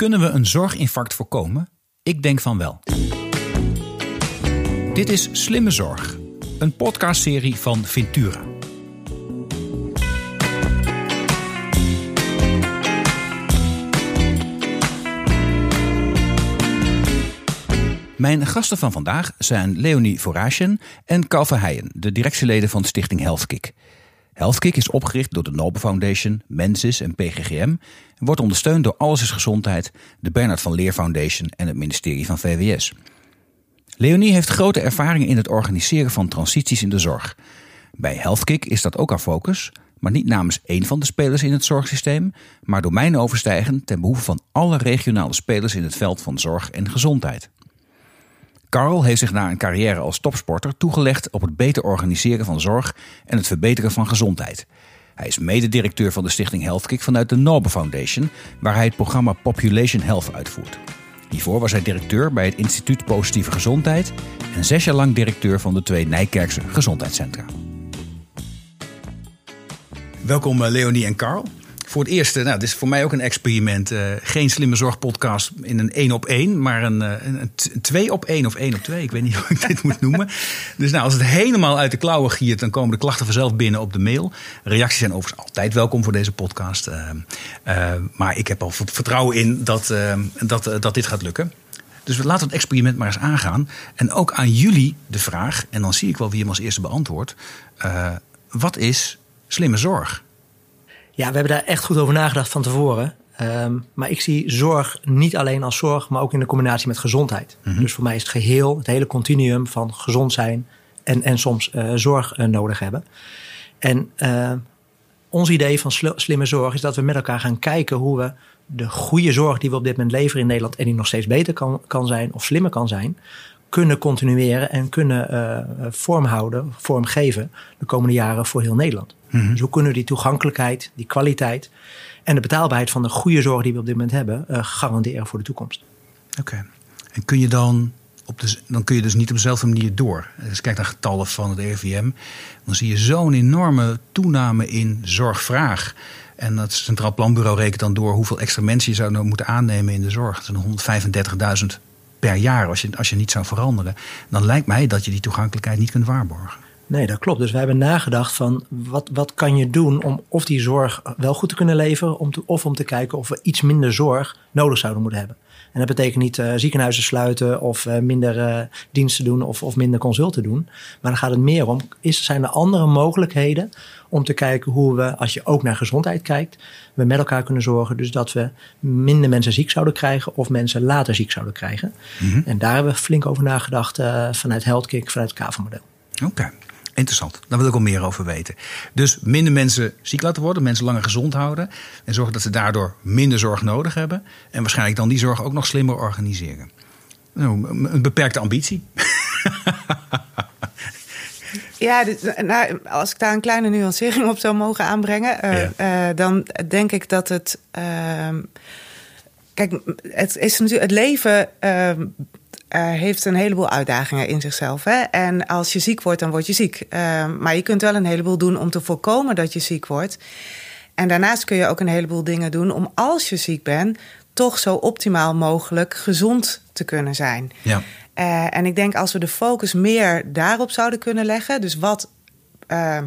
Kunnen we een zorginfarct voorkomen? Ik denk van wel. Dit is Slimme Zorg, een podcastserie van Ventura. Mijn gasten van vandaag zijn Leonie Vorasjen en Carl Verheijen, de directieleden van Stichting Healthkick. Healthkick is opgericht door de Nobel Foundation, Mensis en PGGM en wordt ondersteund door Alles is Gezondheid, de Bernard van Leer Foundation en het ministerie van VWS. Leonie heeft grote ervaring in het organiseren van transities in de zorg. Bij Healthkick is dat ook haar focus, maar niet namens één van de spelers in het zorgsysteem, maar domein overstijgend ten behoeve van alle regionale spelers in het veld van zorg en gezondheid. Carl heeft zich na een carrière als topsporter toegelegd op het beter organiseren van zorg en het verbeteren van gezondheid. Hij is mededirecteur van de stichting Healthkick vanuit de Nobel Foundation, waar hij het programma Population Health uitvoert. Hiervoor was hij directeur bij het Instituut Positieve Gezondheid en zes jaar lang directeur van de twee Nijkerkse gezondheidscentra. Welkom eh, Leonie en Carl voor het eerst, nou, dit is voor mij ook een experiment. Uh, geen slimme zorgpodcast in een één op één, maar een, uh, een, twee op één of één op twee. Ik weet niet hoe ik dit moet noemen. Dus nou, als het helemaal uit de klauwen giert, dan komen de klachten vanzelf binnen op de mail. Reacties zijn overigens altijd welkom voor deze podcast. Uh, maar ik heb al vertrouwen in dat, dat, dat dit gaat lukken. Dus we laten het experiment maar eens aangaan. En ook aan jullie de vraag, en dan zie ik wel wie hem als eerste beantwoordt. wat is slimme zorg? Ja, we hebben daar echt goed over nagedacht van tevoren. Um, maar ik zie zorg niet alleen als zorg, maar ook in de combinatie met gezondheid. Mm -hmm. Dus voor mij is het geheel, het hele continuum van gezond zijn en, en soms uh, zorg uh, nodig hebben. En uh, ons idee van sl slimme zorg is dat we met elkaar gaan kijken hoe we de goede zorg die we op dit moment leveren in Nederland en die nog steeds beter kan, kan zijn of slimmer kan zijn, kunnen continueren en kunnen vormhouden, vormgeven de komende jaren voor heel Nederland. Mm -hmm. Dus hoe kunnen we die toegankelijkheid, die kwaliteit en de betaalbaarheid van de goede zorg die we op dit moment hebben, uh, garanderen voor de toekomst. Oké. Okay. En kun je dan, op de, dan kun je dus niet op dezelfde manier door. Als kijk naar getallen van het RIVM, dan zie je zo'n enorme toename in zorgvraag. En het Centraal Planbureau rekent dan door hoeveel extra mensen je zou nou moeten aannemen in de zorg. Dat zijn 135.000 per jaar als je, als je niet zou veranderen. Dan lijkt mij dat je die toegankelijkheid niet kunt waarborgen. Nee, dat klopt. Dus wij hebben nagedacht van wat, wat kan je doen om of die zorg wel goed te kunnen leveren, om te, of om te kijken of we iets minder zorg nodig zouden moeten hebben. En dat betekent niet uh, ziekenhuizen sluiten of uh, minder uh, diensten doen of, of minder consulten doen. Maar dan gaat het meer om, is, zijn er andere mogelijkheden om te kijken hoe we, als je ook naar gezondheid kijkt, we met elkaar kunnen zorgen dus dat we minder mensen ziek zouden krijgen of mensen later ziek zouden krijgen. Mm -hmm. En daar hebben we flink over nagedacht vanuit HealthKick, vanuit het KAVA-model. Oké. Okay. Interessant. Daar wil ik al meer over weten. Dus minder mensen ziek laten worden, mensen langer gezond houden. En zorgen dat ze daardoor minder zorg nodig hebben. En waarschijnlijk dan die zorg ook nog slimmer organiseren. Nou, een beperkte ambitie. Ja, nou, als ik daar een kleine nuancering op zou mogen aanbrengen, ja. uh, dan denk ik dat het. Uh, kijk, het is natuurlijk het leven. Uh, uh, heeft een heleboel uitdagingen in zichzelf. Hè? En als je ziek wordt, dan word je ziek. Uh, maar je kunt wel een heleboel doen om te voorkomen dat je ziek wordt. En daarnaast kun je ook een heleboel dingen doen om als je ziek bent, toch zo optimaal mogelijk gezond te kunnen zijn. Ja. Uh, en ik denk als we de focus meer daarop zouden kunnen leggen, dus wat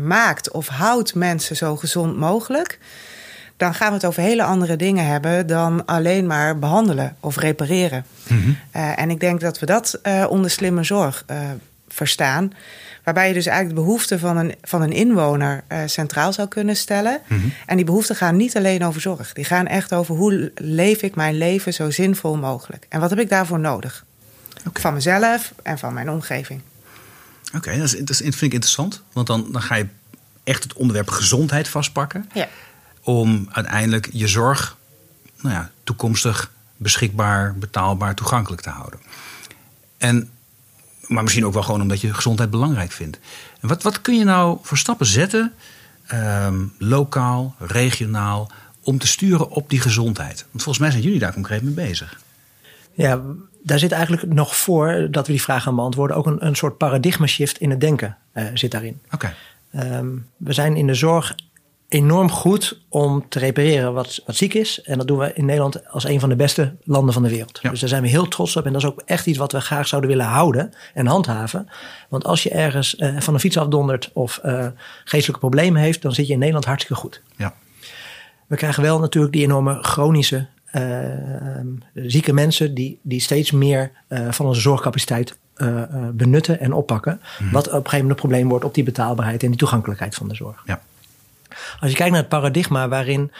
maakt of houdt mensen zo gezond mogelijk dan gaan we het over hele andere dingen hebben dan alleen maar behandelen of repareren. Mm -hmm. uh, en ik denk dat we dat uh, onder slimme zorg uh, verstaan. Waarbij je dus eigenlijk de behoeften van een, van een inwoner centraal zou kunnen stellen. Mm -hmm. En die behoeften gaan niet alleen over zorg. Die gaan echt over hoe leef ik mijn leven zo zinvol mogelijk. En wat heb ik daarvoor nodig? Okay. Van mezelf en van mijn omgeving. Oké, okay, dat, dat vind ik interessant. Want dan, dan ga je echt het onderwerp gezondheid vastpakken. Ja om uiteindelijk je zorg nou ja, toekomstig beschikbaar, betaalbaar, toegankelijk te houden. En, maar misschien ook wel gewoon omdat je gezondheid belangrijk vindt. En wat, wat kun je nou voor stappen zetten, um, lokaal, regionaal, om te sturen op die gezondheid? Want volgens mij zijn jullie daar concreet mee bezig. Ja, daar zit eigenlijk nog voor dat we die vraag gaan beantwoorden ook een, een soort paradigma shift in het denken uh, zit daarin. Oké. Okay. Um, we zijn in de zorg enorm goed om te repareren wat, wat ziek is. En dat doen we in Nederland als een van de beste landen van de wereld. Ja. Dus daar zijn we heel trots op. En dat is ook echt iets wat we graag zouden willen houden en handhaven. Want als je ergens eh, van een fiets afdondert of eh, geestelijke problemen heeft, dan zit je in Nederland hartstikke goed. Ja. We krijgen wel natuurlijk die enorme chronische eh, zieke mensen die, die steeds meer van onze zorgcapaciteit benutten en oppakken. Wat op een gegeven moment een probleem wordt op die betaalbaarheid en die toegankelijkheid van de zorg. Ja. Als je kijkt naar het paradigma waarin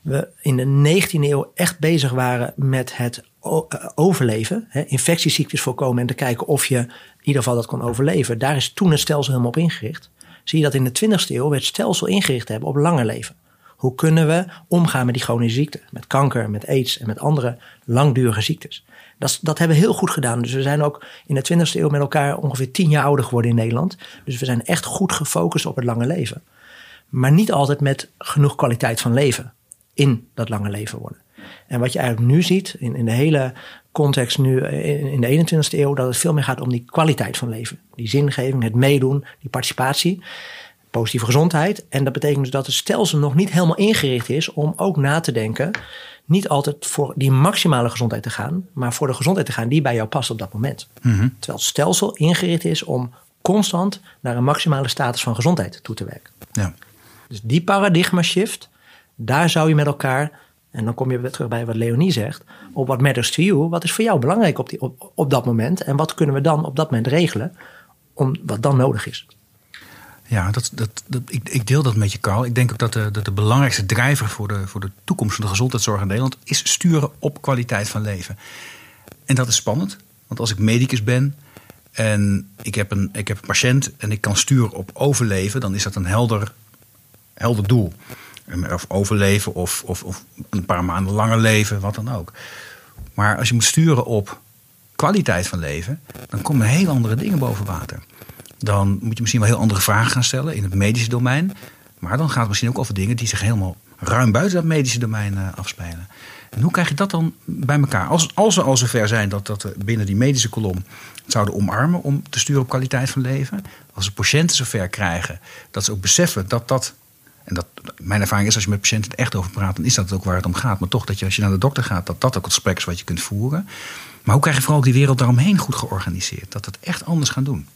we in de 19e eeuw echt bezig waren met het eh, overleven, hè, infectieziektes voorkomen en te kijken of je in ieder geval dat kon overleven, daar is toen het stelsel helemaal op ingericht. Zie je dat in de 20e eeuw we het stelsel ingericht hebben op langer leven. Hoe kunnen we omgaan met die chronische ziekten? Met kanker, met aids en met andere langdurige ziektes. Dat, dat hebben we heel goed gedaan. Dus we zijn ook in de 20e eeuw met elkaar ongeveer 10 jaar ouder geworden in Nederland. Dus we zijn echt goed gefocust op het lange leven. Maar niet altijd met genoeg kwaliteit van leven in dat lange leven worden. En wat je eigenlijk nu ziet, in, in de hele context nu in, in de 21ste eeuw, dat het veel meer gaat om die kwaliteit van leven. Die zingeving, het meedoen, die participatie, positieve gezondheid. En dat betekent dus dat het stelsel nog niet helemaal ingericht is om ook na te denken, niet altijd voor die maximale gezondheid te gaan, maar voor de gezondheid te gaan die bij jou past op dat moment. Terwijl het stelsel ingericht is om constant naar een maximale status van gezondheid toe te werken. Ja. Dus die paradigma shift, daar zou je met elkaar, en dan kom je weer terug bij wat Leonie zegt, op wat matters to you, wat is voor jou belangrijk op, die, op, op dat moment en wat kunnen we dan op dat moment regelen om wat dan nodig is. Ja, dat, dat, ik, ik deel dat met je, Carl. Ik denk ook dat de, dat de belangrijkste drijver voor de, voor de toekomst van de gezondheidszorg in Nederland is sturen op kwaliteit van leven. En dat is spannend, want als ik medicus ben en ik heb een, ik heb een patiënt en ik kan sturen op overleven, dan is dat een helder, helder doel. Of overleven of, of, of een paar maanden langer leven, wat dan ook. Maar als je moet sturen op kwaliteit van leven, dan komen heel andere dingen boven water. Dan moet je misschien wel heel andere vragen gaan stellen in het medische domein. Maar dan gaat het misschien ook over dingen die zich helemaal ruim buiten dat medische domein eh, afspelen. En hoe krijg je dat dan bij elkaar? Als, als we al zover zijn dat, dat we binnen die medische kolom het zouden omarmen om te sturen op kwaliteit van leven. Als we patiënten zover krijgen dat ze ook beseffen dat dat. En dat, mijn ervaring is als je met patiënten echt over praat, dan is dat ook waar het om gaat. Maar toch dat je als je naar de dokter gaat, dat dat ook het gesprek is wat je kunt voeren. Maar hoe krijg je vooral ook die wereld daaromheen goed georganiseerd? Dat we het echt anders gaan doen.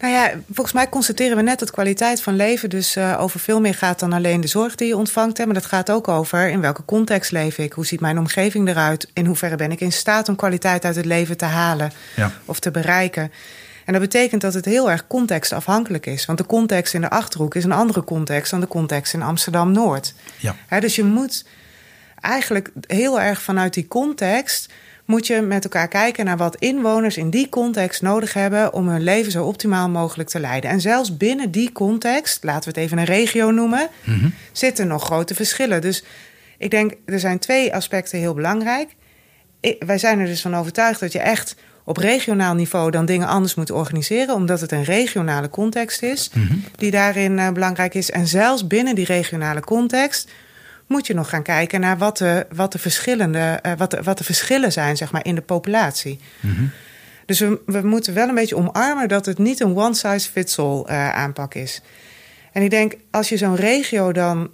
Nou ja, volgens mij constateren we net dat kwaliteit van leven dus uh, over veel meer gaat dan alleen de zorg die je ontvangt. Hè, maar dat gaat ook over in welke context leef ik? Hoe ziet mijn omgeving eruit? In hoeverre ben ik in staat om kwaliteit uit het leven te halen ja. of te bereiken? En dat betekent dat het heel erg contextafhankelijk is. Want de context in de achterhoek is een andere context dan de context in Amsterdam Noord. Ja. Dus je moet eigenlijk heel erg vanuit die context moet je met elkaar kijken naar wat inwoners in die context nodig hebben om hun leven zo optimaal mogelijk te leiden. En zelfs binnen die context, laten we het even een regio noemen, mm-hmm. zitten nog grote verschillen. Dus ik denk, er zijn twee aspecten heel belangrijk. Ik, wij zijn er dus van overtuigd dat je echt op regionaal niveau dan dingen anders moet organiseren, omdat het een regionale context is mm-hmm. die daarin uh, belangrijk is. En zelfs binnen die regionale context moet je nog gaan kijken naar wat de, wat de, verschillende, uh, wat de, wat de verschillen zijn zeg maar, in de populatie. Mm-hmm. Dus we, we, moeten wel een beetje omarmen dat het niet een one-size-fits-all uh, aanpak is. En ik denk, als je zo'n regio dan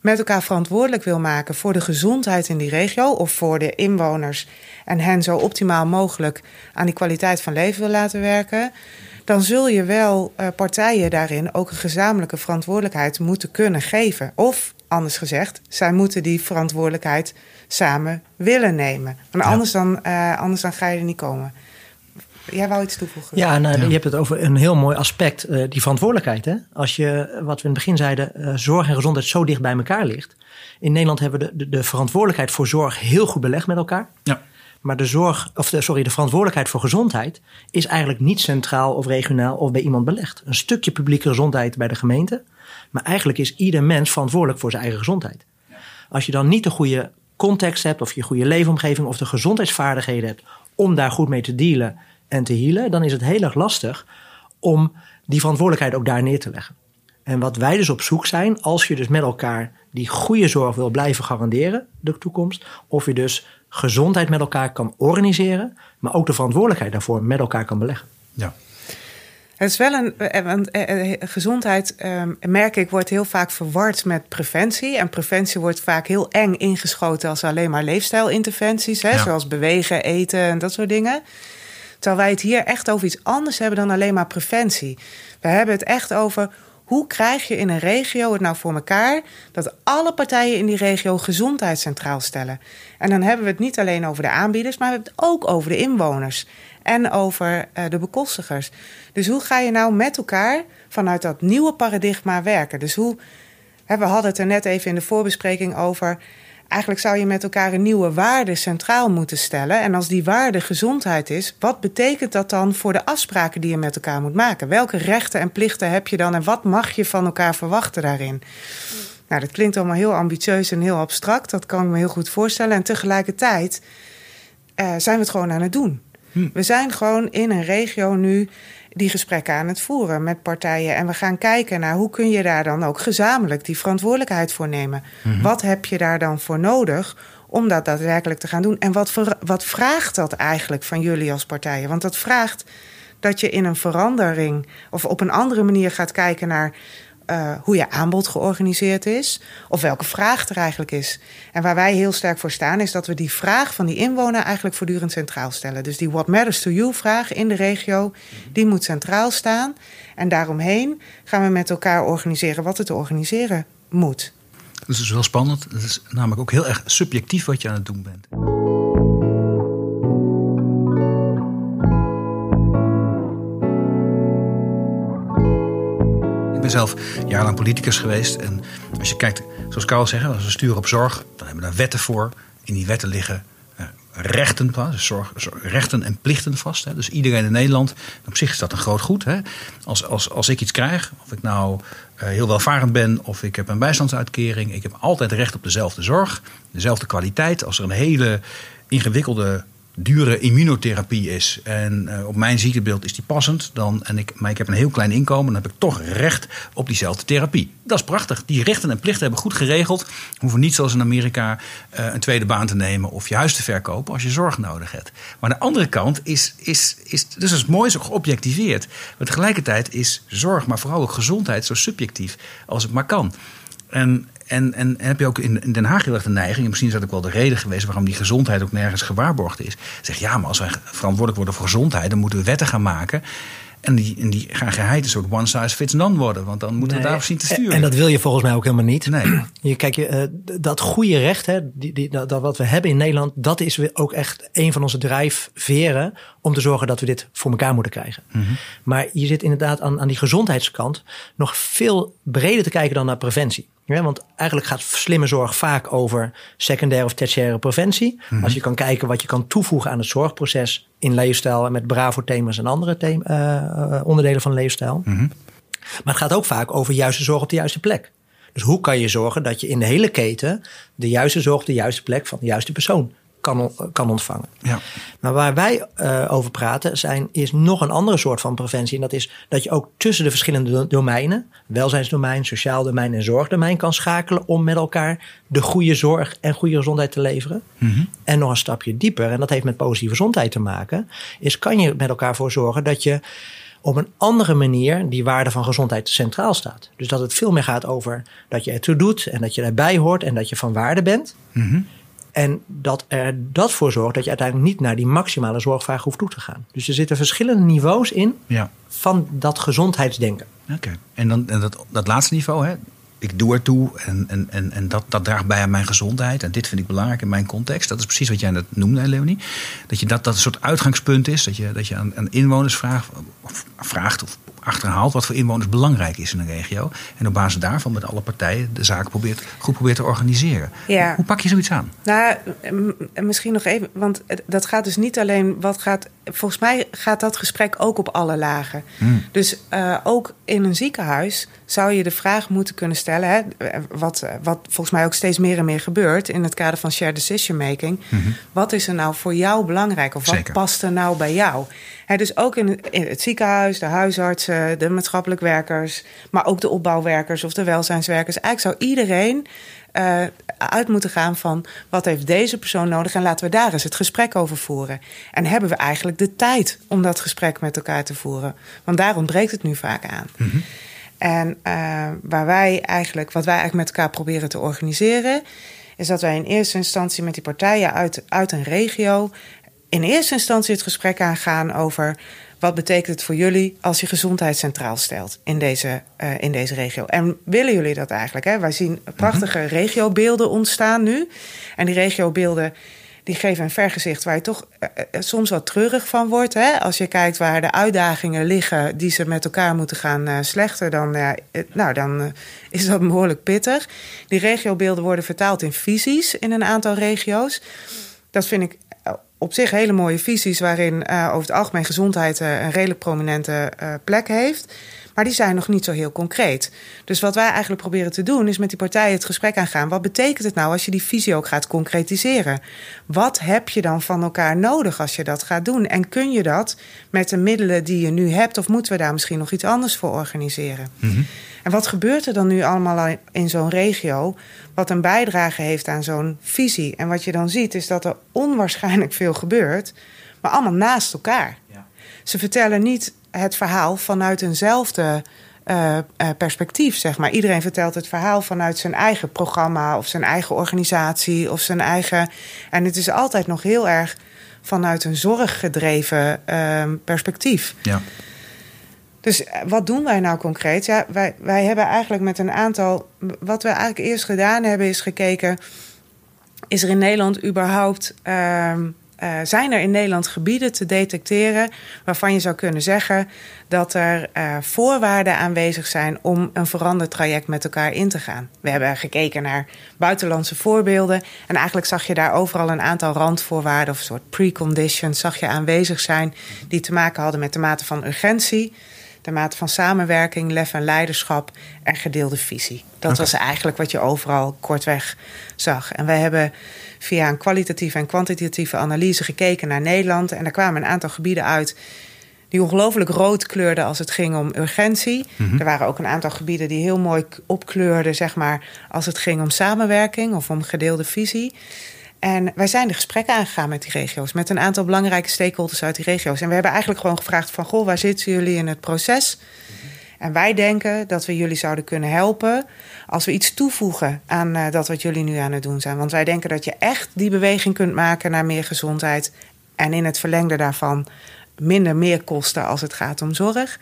met elkaar verantwoordelijk wil maken voor de gezondheid in die regio of voor de inwoners en hen zo optimaal mogelijk aan die kwaliteit van leven wil laten werken, dan zul je wel uh, partijen daarin ook een gezamenlijke verantwoordelijkheid moeten kunnen geven. Of anders gezegd, zij moeten die verantwoordelijkheid samen willen nemen. Want ja. anders, dan, uh, anders dan ga je er niet komen. Jij wou iets toevoegen? Ja, nou, ja. je hebt het over een heel mooi aspect, uh, die verantwoordelijkheid. Hè? Als je, wat we in het begin zeiden, uh, zorg en gezondheid zo dicht bij elkaar ligt. In Nederland hebben we de, de, de verantwoordelijkheid voor zorg heel goed belegd met elkaar. Ja. Maar de zorg, of de, sorry, de verantwoordelijkheid voor gezondheid is eigenlijk niet centraal of regionaal of bij iemand belegd. Een stukje publieke gezondheid bij de gemeente. Maar eigenlijk is ieder mens verantwoordelijk voor zijn eigen gezondheid. Als je dan niet de goede context hebt, of je goede leefomgeving, of de gezondheidsvaardigheden hebt om daar goed mee te dealen en te healen, dan is het heel erg lastig om die verantwoordelijkheid ook daar neer te leggen. En wat wij dus op zoek zijn, als je dus met elkaar die goede zorg wil blijven garanderen, de toekomst, of je dus gezondheid met elkaar kan organiseren, maar ook de verantwoordelijkheid daarvoor met elkaar kan beleggen. Ja. Het is wel een. eh, Want eh, eh, gezondheid, ehm, merk ik, wordt heel vaak verward met preventie. En preventie wordt vaak heel eng ingeschoten als alleen maar leefstijlinterventies. Hè, Ja. Zoals bewegen, eten en dat soort dingen. Terwijl wij het hier echt over iets anders hebben dan alleen maar preventie. We hebben het echt over hoe krijg je in een regio het nou voor elkaar dat alle partijen in die regio gezondheid centraal stellen. En dan hebben we het niet alleen over de aanbieders, maar we hebben het ook over de inwoners en over eh, de bekostigers. Dus hoe ga je nou met elkaar vanuit dat nieuwe paradigma werken? Dus hoe, we hadden het er net even in de voorbespreking over. Eigenlijk zou je met elkaar een nieuwe waarde centraal moeten stellen. En als die waarde gezondheid is, wat betekent dat dan voor de afspraken die je met elkaar moet maken? Welke rechten en plichten heb je dan en wat mag je van elkaar verwachten daarin? Nou, dat klinkt allemaal heel ambitieus en heel abstract. Dat kan ik me heel goed voorstellen. En tegelijkertijd eh, zijn we het gewoon aan het doen. We zijn gewoon in een regio nu die gesprekken aan het voeren met partijen. En we gaan kijken naar hoe kun je daar dan ook gezamenlijk die verantwoordelijkheid voor nemen. Wat heb je daar dan voor nodig om dat daadwerkelijk te gaan doen? En wat, wat vraagt dat eigenlijk van jullie als partijen? Want dat vraagt dat je in een verandering of op een andere manier gaat kijken naar eh, hoe je aanbod georganiseerd is. Of welke vraag er eigenlijk is. En waar wij heel sterk voor staan, is dat we die vraag van die inwoner eigenlijk voortdurend centraal stellen. Dus die What Matters to You vraag in de regio, die moet centraal staan. En daaromheen gaan we met elkaar organiseren wat het organiseren moet. Dus het is wel spannend. Het is namelijk ook heel erg subjectief wat je aan het doen bent. Ben zelf jarenlang politicus geweest. En als je kijkt, zoals Karel zegt, als we sturen op zorg, dan hebben we daar wetten voor. In die wetten liggen eh, rechten, dus zorg, rechten en plichten vast. Dus iedereen in Nederland, op zich is dat een groot goed. Als, als, als ik iets krijg, of ik nou eh, heel welvarend ben of ik heb een bijstandsuitkering, ik heb altijd recht op dezelfde zorg, dezelfde kwaliteit. Als er een hele ingewikkelde dure immunotherapie is en eh, op mijn ziektebeeld is die passend, dan, en ik, maar ik heb een heel klein inkomen, dan heb ik toch recht op diezelfde therapie. Dat is prachtig. Die rechten en plichten hebben goed geregeld. Hoeven niet zoals in Amerika eh, een tweede baan te nemen of je huis te verkopen als je zorg nodig hebt. Maar aan de andere kant is, is, is dus dat is mooi zo geobjectiveerd. Maar tegelijkertijd is zorg, maar vooral ook gezondheid zo subjectief als het maar kan. En, en, en heb je ook in, in Den Haag heel erg de neiging, en misschien is dat ook wel de reden geweest waarom die gezondheid ook nergens gewaarborgd is. Zeg ja, maar als wij verantwoordelijk worden voor gezondheid, dan moeten we wetten gaan maken. En die, en die gaan geheid een soort one size fits none worden, want dan moeten we daarop zien te en- sturen. En dat wil je volgens mij ook helemaal niet. Nee. Je, kijk, je, d- dat goede recht, hè, die, die, dat, dat wat we hebben in Nederland, dat is ook echt een van onze drijfveren om te zorgen dat we dit voor elkaar moeten krijgen. Maar je zit inderdaad aan, aan die gezondheidskant nog veel breder te kijken dan naar preventie. Ja, want eigenlijk gaat slimme zorg vaak over secundaire of tertiaire preventie. Als je kan kijken wat je kan toevoegen aan het zorgproces in leefstijl en met Bravo-thema's en andere thema, eh, eh, onderdelen van leefstijl. Maar het gaat ook vaak over juiste zorg op de juiste plek. Dus hoe kan je zorgen dat je in de hele keten de juiste zorg op de juiste plek van de juiste persoon kan, kan ontvangen. Ja. Maar waar wij eh, over praten zijn, is nog een andere soort van preventie. En dat is dat je ook tussen de verschillende do- domeinen, welzijnsdomein, sociaal domein en zorgdomein, kan schakelen om met elkaar de goede zorg en goede gezondheid te leveren. En nog een stapje dieper, en dat heeft met positieve gezondheid te maken, is kan je met elkaar voor zorgen dat je op een andere manier die waarde van gezondheid centraal staat. Dus dat het veel meer gaat over dat je ertoe doet en dat je erbij hoort en dat je van waarde bent. En dat er dat voor zorgt dat je uiteindelijk niet naar die maximale zorgvraag hoeft toe te gaan. Dus er zitten verschillende niveaus in Ja. van dat gezondheidsdenken. Oké. En dan en dat, dat laatste niveau, hè? ik doe ertoe en, en, en, en dat, dat draagt bij aan mijn gezondheid. En dit vind ik belangrijk in mijn context. Dat is precies wat jij net noemde, Leonie. Dat je dat, dat een soort uitgangspunt is. Dat je, dat je aan, aan inwoners vraagt vraagt of achterhaalt wat voor inwoners belangrijk is in een regio. En op basis daarvan met alle partijen de zaken probeert, goed probeert te organiseren. Ja. Hoe pak je zoiets aan? Nou, misschien nog even, want dat gaat dus niet alleen wat gaat. Volgens mij gaat dat gesprek ook op alle lagen. Dus eh, ook in een ziekenhuis zou je de vraag moeten kunnen stellen, hè, wat, wat volgens mij ook steeds meer en meer gebeurt in het kader van shared decision making. Wat is er nou voor jou belangrijk of wat Zeker. past er nou bij jou? Hè, dus ook in het, in het ziekenhuis, de huisartsen, de maatschappelijk werkers, maar ook de opbouwwerkers of de welzijnswerkers. Eigenlijk zou iedereen eh, uit moeten gaan van wat heeft deze persoon nodig en laten we daar eens het gesprek over voeren. En hebben we eigenlijk de tijd om dat gesprek met elkaar te voeren? Want daar ontbreekt het nu vaak aan. En uh, waar wij eigenlijk, wat wij eigenlijk met elkaar proberen te organiseren, is dat wij in eerste instantie met die partijen uit, uit een regio in eerste instantie het gesprek aangaan over wat betekent het voor jullie als je gezondheid centraal stelt in deze, uh, in deze regio? En willen jullie dat eigenlijk? Hè? Wij zien prachtige mm-hmm. regiobeelden ontstaan nu. En die regiobeelden die geven een vergezicht waar je toch uh, soms wat treurig van wordt. Hè? Als je kijkt waar de uitdagingen liggen die ze met elkaar moeten gaan uh, slechten, dan, nou, dan is dat behoorlijk pittig. Die regiobeelden worden vertaald in visies in een aantal regio's. Dat vind ik op zich hele mooie visies waarin uh, over het algemeen gezondheid uh, een redelijk prominente uh, plek heeft. Maar die zijn nog niet zo heel concreet. Dus wat wij eigenlijk proberen te doen, is met die partijen het gesprek aangaan. Wat betekent het nou als je die visie ook gaat concretiseren? Wat heb je dan van elkaar nodig als je dat gaat doen? En kun je dat met de middelen die je nu hebt, of moeten we daar misschien nog iets anders voor organiseren? Mm -hmm. En wat gebeurt er dan nu allemaal in zo'n regio, wat een bijdrage heeft aan zo'n visie? En wat je dan ziet, is dat er onwaarschijnlijk veel gebeurt, maar allemaal naast elkaar. Ze vertellen niet het verhaal vanuit eenzelfde uh, uh, perspectief, zeg maar. Iedereen vertelt het verhaal vanuit zijn eigen programma of zijn eigen organisatie of zijn eigen. En het is altijd nog heel erg vanuit een zorggedreven uh, perspectief. Ja. Dus eh, wat doen wij nou concreet? Ja, wij, wij hebben eigenlijk met een aantal. Wat we eigenlijk eerst gedaan hebben, is gekeken. Is er in Nederland überhaupt. Uh, zijn er in Nederland gebieden te detecteren waarvan je zou kunnen zeggen dat er uh, voorwaarden aanwezig zijn om een veranderd traject met elkaar in te gaan? We hebben gekeken naar buitenlandse voorbeelden en eigenlijk zag je daar overal een aantal randvoorwaarden of een soort preconditions zag je aanwezig zijn die te maken hadden met de mate van urgentie de mate van samenwerking, lef en leiderschap en gedeelde visie. Dat okay. was eigenlijk wat je overal kortweg zag. En wij hebben via een kwalitatieve en kwantitatieve analyse gekeken naar Nederland. En daar kwamen een aantal gebieden uit die ongelooflijk rood kleurden als het ging om urgentie. Mm -hmm. Er waren ook een aantal gebieden die heel mooi opkleurden, zeg maar, als het ging om samenwerking of om gedeelde visie. En wij zijn de gesprekken aangegaan met die regio's, met een aantal belangrijke stakeholders uit die regio's. En we hebben eigenlijk gewoon gevraagd van, goh, waar zitten jullie in het proces? En wij denken dat we jullie zouden kunnen helpen als we iets toevoegen aan uh, dat wat jullie nu aan het doen zijn. Want wij denken dat je echt die beweging kunt maken naar meer gezondheid. En in het verlengde daarvan minder meer kosten als het gaat om zorg.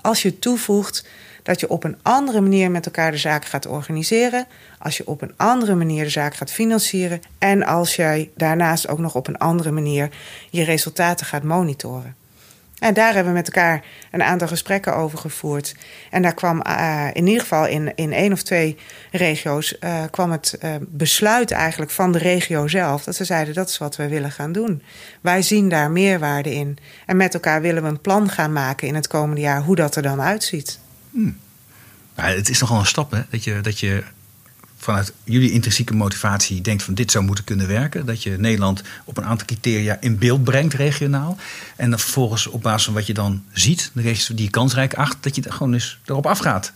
Als je toevoegt dat je op een andere manier met elkaar de zaak gaat organiseren. Als je op een andere manier de zaak gaat financieren. En als jij daarnaast ook nog op een andere manier je resultaten gaat monitoren. En daar hebben we met elkaar een aantal gesprekken over gevoerd. En daar kwam uh, in ieder geval in, in één of twee regio's uh, kwam het uh, besluit eigenlijk van de regio zelf. Dat ze zeiden dat is wat we willen gaan doen. Wij zien daar meerwaarde in. En met elkaar willen we een plan gaan maken in het komende jaar hoe dat er dan uitziet. Nou, het is nogal een stap hè? Dat, je, dat je vanuit jullie intrinsieke motivatie denkt van dit zou moeten kunnen werken. Dat je Nederland op een aantal criteria in beeld brengt regionaal. En dan vervolgens op basis van wat je dan ziet, de regio's die je kansrijk acht, dat je gewoon eens erop afgaat.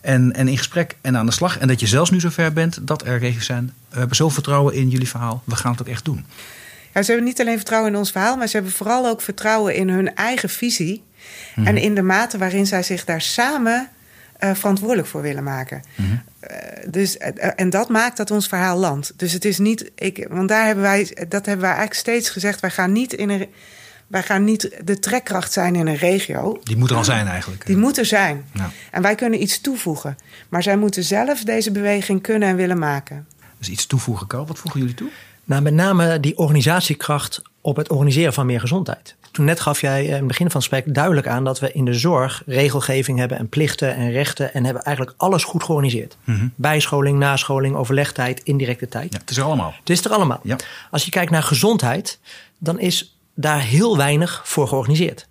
En, en in gesprek en aan de slag. En dat je zelfs nu zover bent dat er regio's zijn. We hebben zo vertrouwen in jullie verhaal. We gaan het ook echt doen. Ja, ze hebben niet alleen vertrouwen in ons verhaal, maar ze hebben vooral ook vertrouwen in hun eigen visie. Mm-hmm. En in de mate waarin zij zich daar samen uh, verantwoordelijk voor willen maken. Mm-hmm. Uh, dus, uh, en dat maakt dat ons verhaal landt. Dus het is niet. Ik, want daar hebben wij, dat hebben wij eigenlijk steeds gezegd. Wij gaan niet in een. Wij gaan niet de trekkracht zijn in een regio. Die moet er al zijn eigenlijk. Die moet er zijn. Ja. En wij kunnen iets toevoegen. Maar zij moeten zelf deze beweging kunnen en willen maken. Dus iets toevoegen, Carl. Wat voegen jullie toe? Nou, met name die organisatiekracht op het organiseren van meer gezondheid. Toen net gaf jij in het begin van het gesprek duidelijk aan dat we in de zorg regelgeving hebben en plichten en rechten en hebben eigenlijk alles goed georganiseerd. Mm-hmm. Bijscholing, nascholing, overlegtijd, indirecte tijd. Ja, het is er allemaal. Het is er allemaal. Ja. Als je kijkt naar gezondheid, dan is daar heel weinig voor georganiseerd.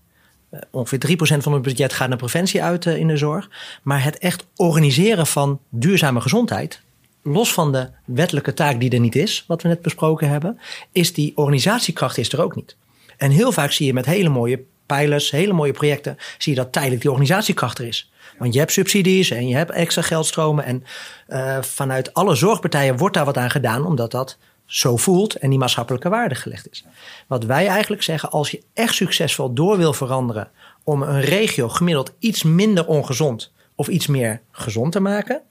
Uh, ongeveer 3% van het budget gaat naar preventie uit uh, in de zorg. Maar het echt organiseren van duurzame gezondheid, los van de wettelijke taak die er niet is, wat we net besproken hebben, is die organisatiekracht is er ook niet. En heel vaak zie je met hele mooie pijlers, hele mooie projecten, zie je dat tijdelijk die organisatiekracht er is. Want je hebt subsidies en je hebt extra geldstromen. En uh, vanuit alle zorgpartijen wordt daar wat aan gedaan, omdat dat zo voelt en die maatschappelijke waarde gelegd is. Wat wij eigenlijk zeggen, als je echt succesvol door wil veranderen om een regio gemiddeld iets minder ongezond of iets meer gezond te maken,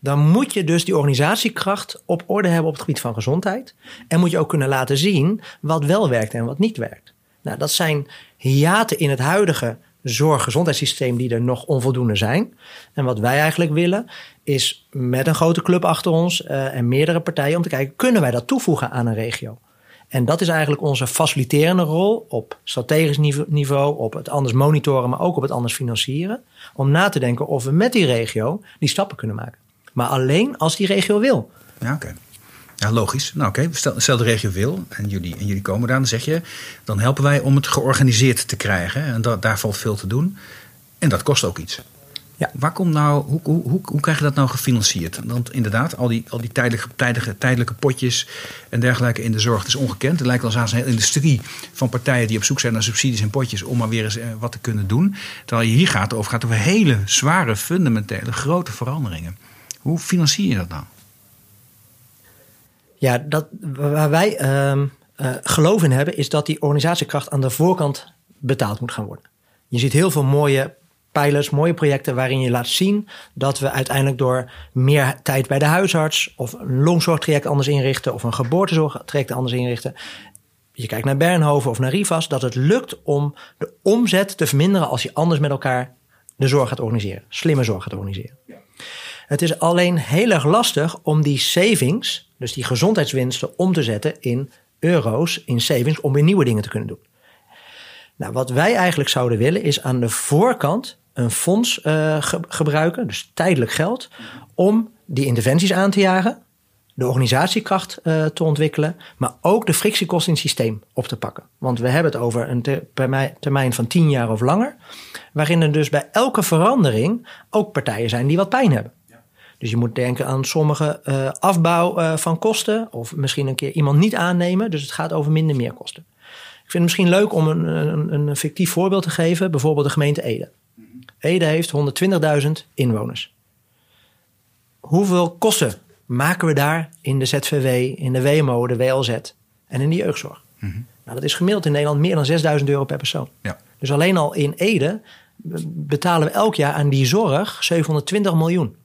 dan moet je dus die organisatiekracht op orde hebben op het gebied van gezondheid. En moet je ook kunnen laten zien wat wel werkt en wat niet werkt. Nou, dat zijn hiaten in het huidige zorg-gezondheidssysteem die er nog onvoldoende zijn. En wat wij eigenlijk willen, is met een grote club achter ons uh, en meerdere partijen om te kijken, kunnen wij dat toevoegen aan een regio? En dat is eigenlijk onze faciliterende rol op strategisch niveau, op het anders monitoren, maar ook op het anders financieren. Om na te denken of we met die regio die stappen kunnen maken. Maar alleen als die regio wil. Ja, oké. Ja, logisch. Nou oké, stel, stel, de regio wil en jullie, en jullie komen daar, dan zeg je, dan helpen wij om het georganiseerd te krijgen. En dat, daar valt veel te doen. En dat kost ook iets. Ja. Waar komt nou, hoe, hoe, hoe, hoe krijg je dat nou gefinancierd? Want inderdaad, al die, al die tijdelijke, tijdelijke, tijdelijke potjes en dergelijke in de zorg, het is ongekend. Het lijkt als een hele industrie van partijen die op zoek zijn naar subsidies en potjes om maar weer eens eh, wat te kunnen doen. Terwijl je hier gaat over, gaat over hele zware, fundamentele, grote veranderingen. Hoe financier je dat nou? Ja, dat, waar wij uh, uh, geloof in hebben, is dat die organisatiekracht aan de voorkant betaald moet gaan worden. Je ziet heel veel mooie pijlers, mooie projecten waarin je laat zien dat we uiteindelijk door meer tijd bij de huisarts of een longzorgtraject anders inrichten of een geboortezorgtraject anders inrichten. Je kijkt naar Bernhoven of naar Rivas, dat het lukt om de omzet te verminderen als je anders met elkaar de zorg gaat organiseren, slimme zorg gaat organiseren. Het is alleen heel erg lastig om die savings, dus die gezondheidswinsten, om te zetten in euro's, in savings, om weer nieuwe dingen te kunnen doen. Nou, wat wij eigenlijk zouden willen is aan de voorkant een fonds uh, gebruiken, dus tijdelijk geld, om die interventies aan te jagen, de organisatiekracht uh, te ontwikkelen, maar ook de frictiekosten in het systeem op te pakken. Want we hebben het over een termijn van 10 jaar of langer, waarin er dus bij elke verandering ook partijen zijn die wat pijn hebben. Dus je moet denken aan sommige uh, afbouw uh, van kosten. Of misschien een keer iemand niet aannemen. Dus het gaat over minder meerkosten. Ik vind het misschien leuk om een, een, een fictief voorbeeld te geven. Bijvoorbeeld de gemeente Ede. Ede heeft 120.000 inwoners. Hoeveel kosten maken we daar in de ZVW, in de WMO, de WLZ en in de jeugdzorg? Mm -hmm. Nou, dat is gemiddeld in Nederland meer dan 6000 euro per persoon. Ja. Dus alleen al in Ede betalen we elk jaar aan die zorg 720 miljoen.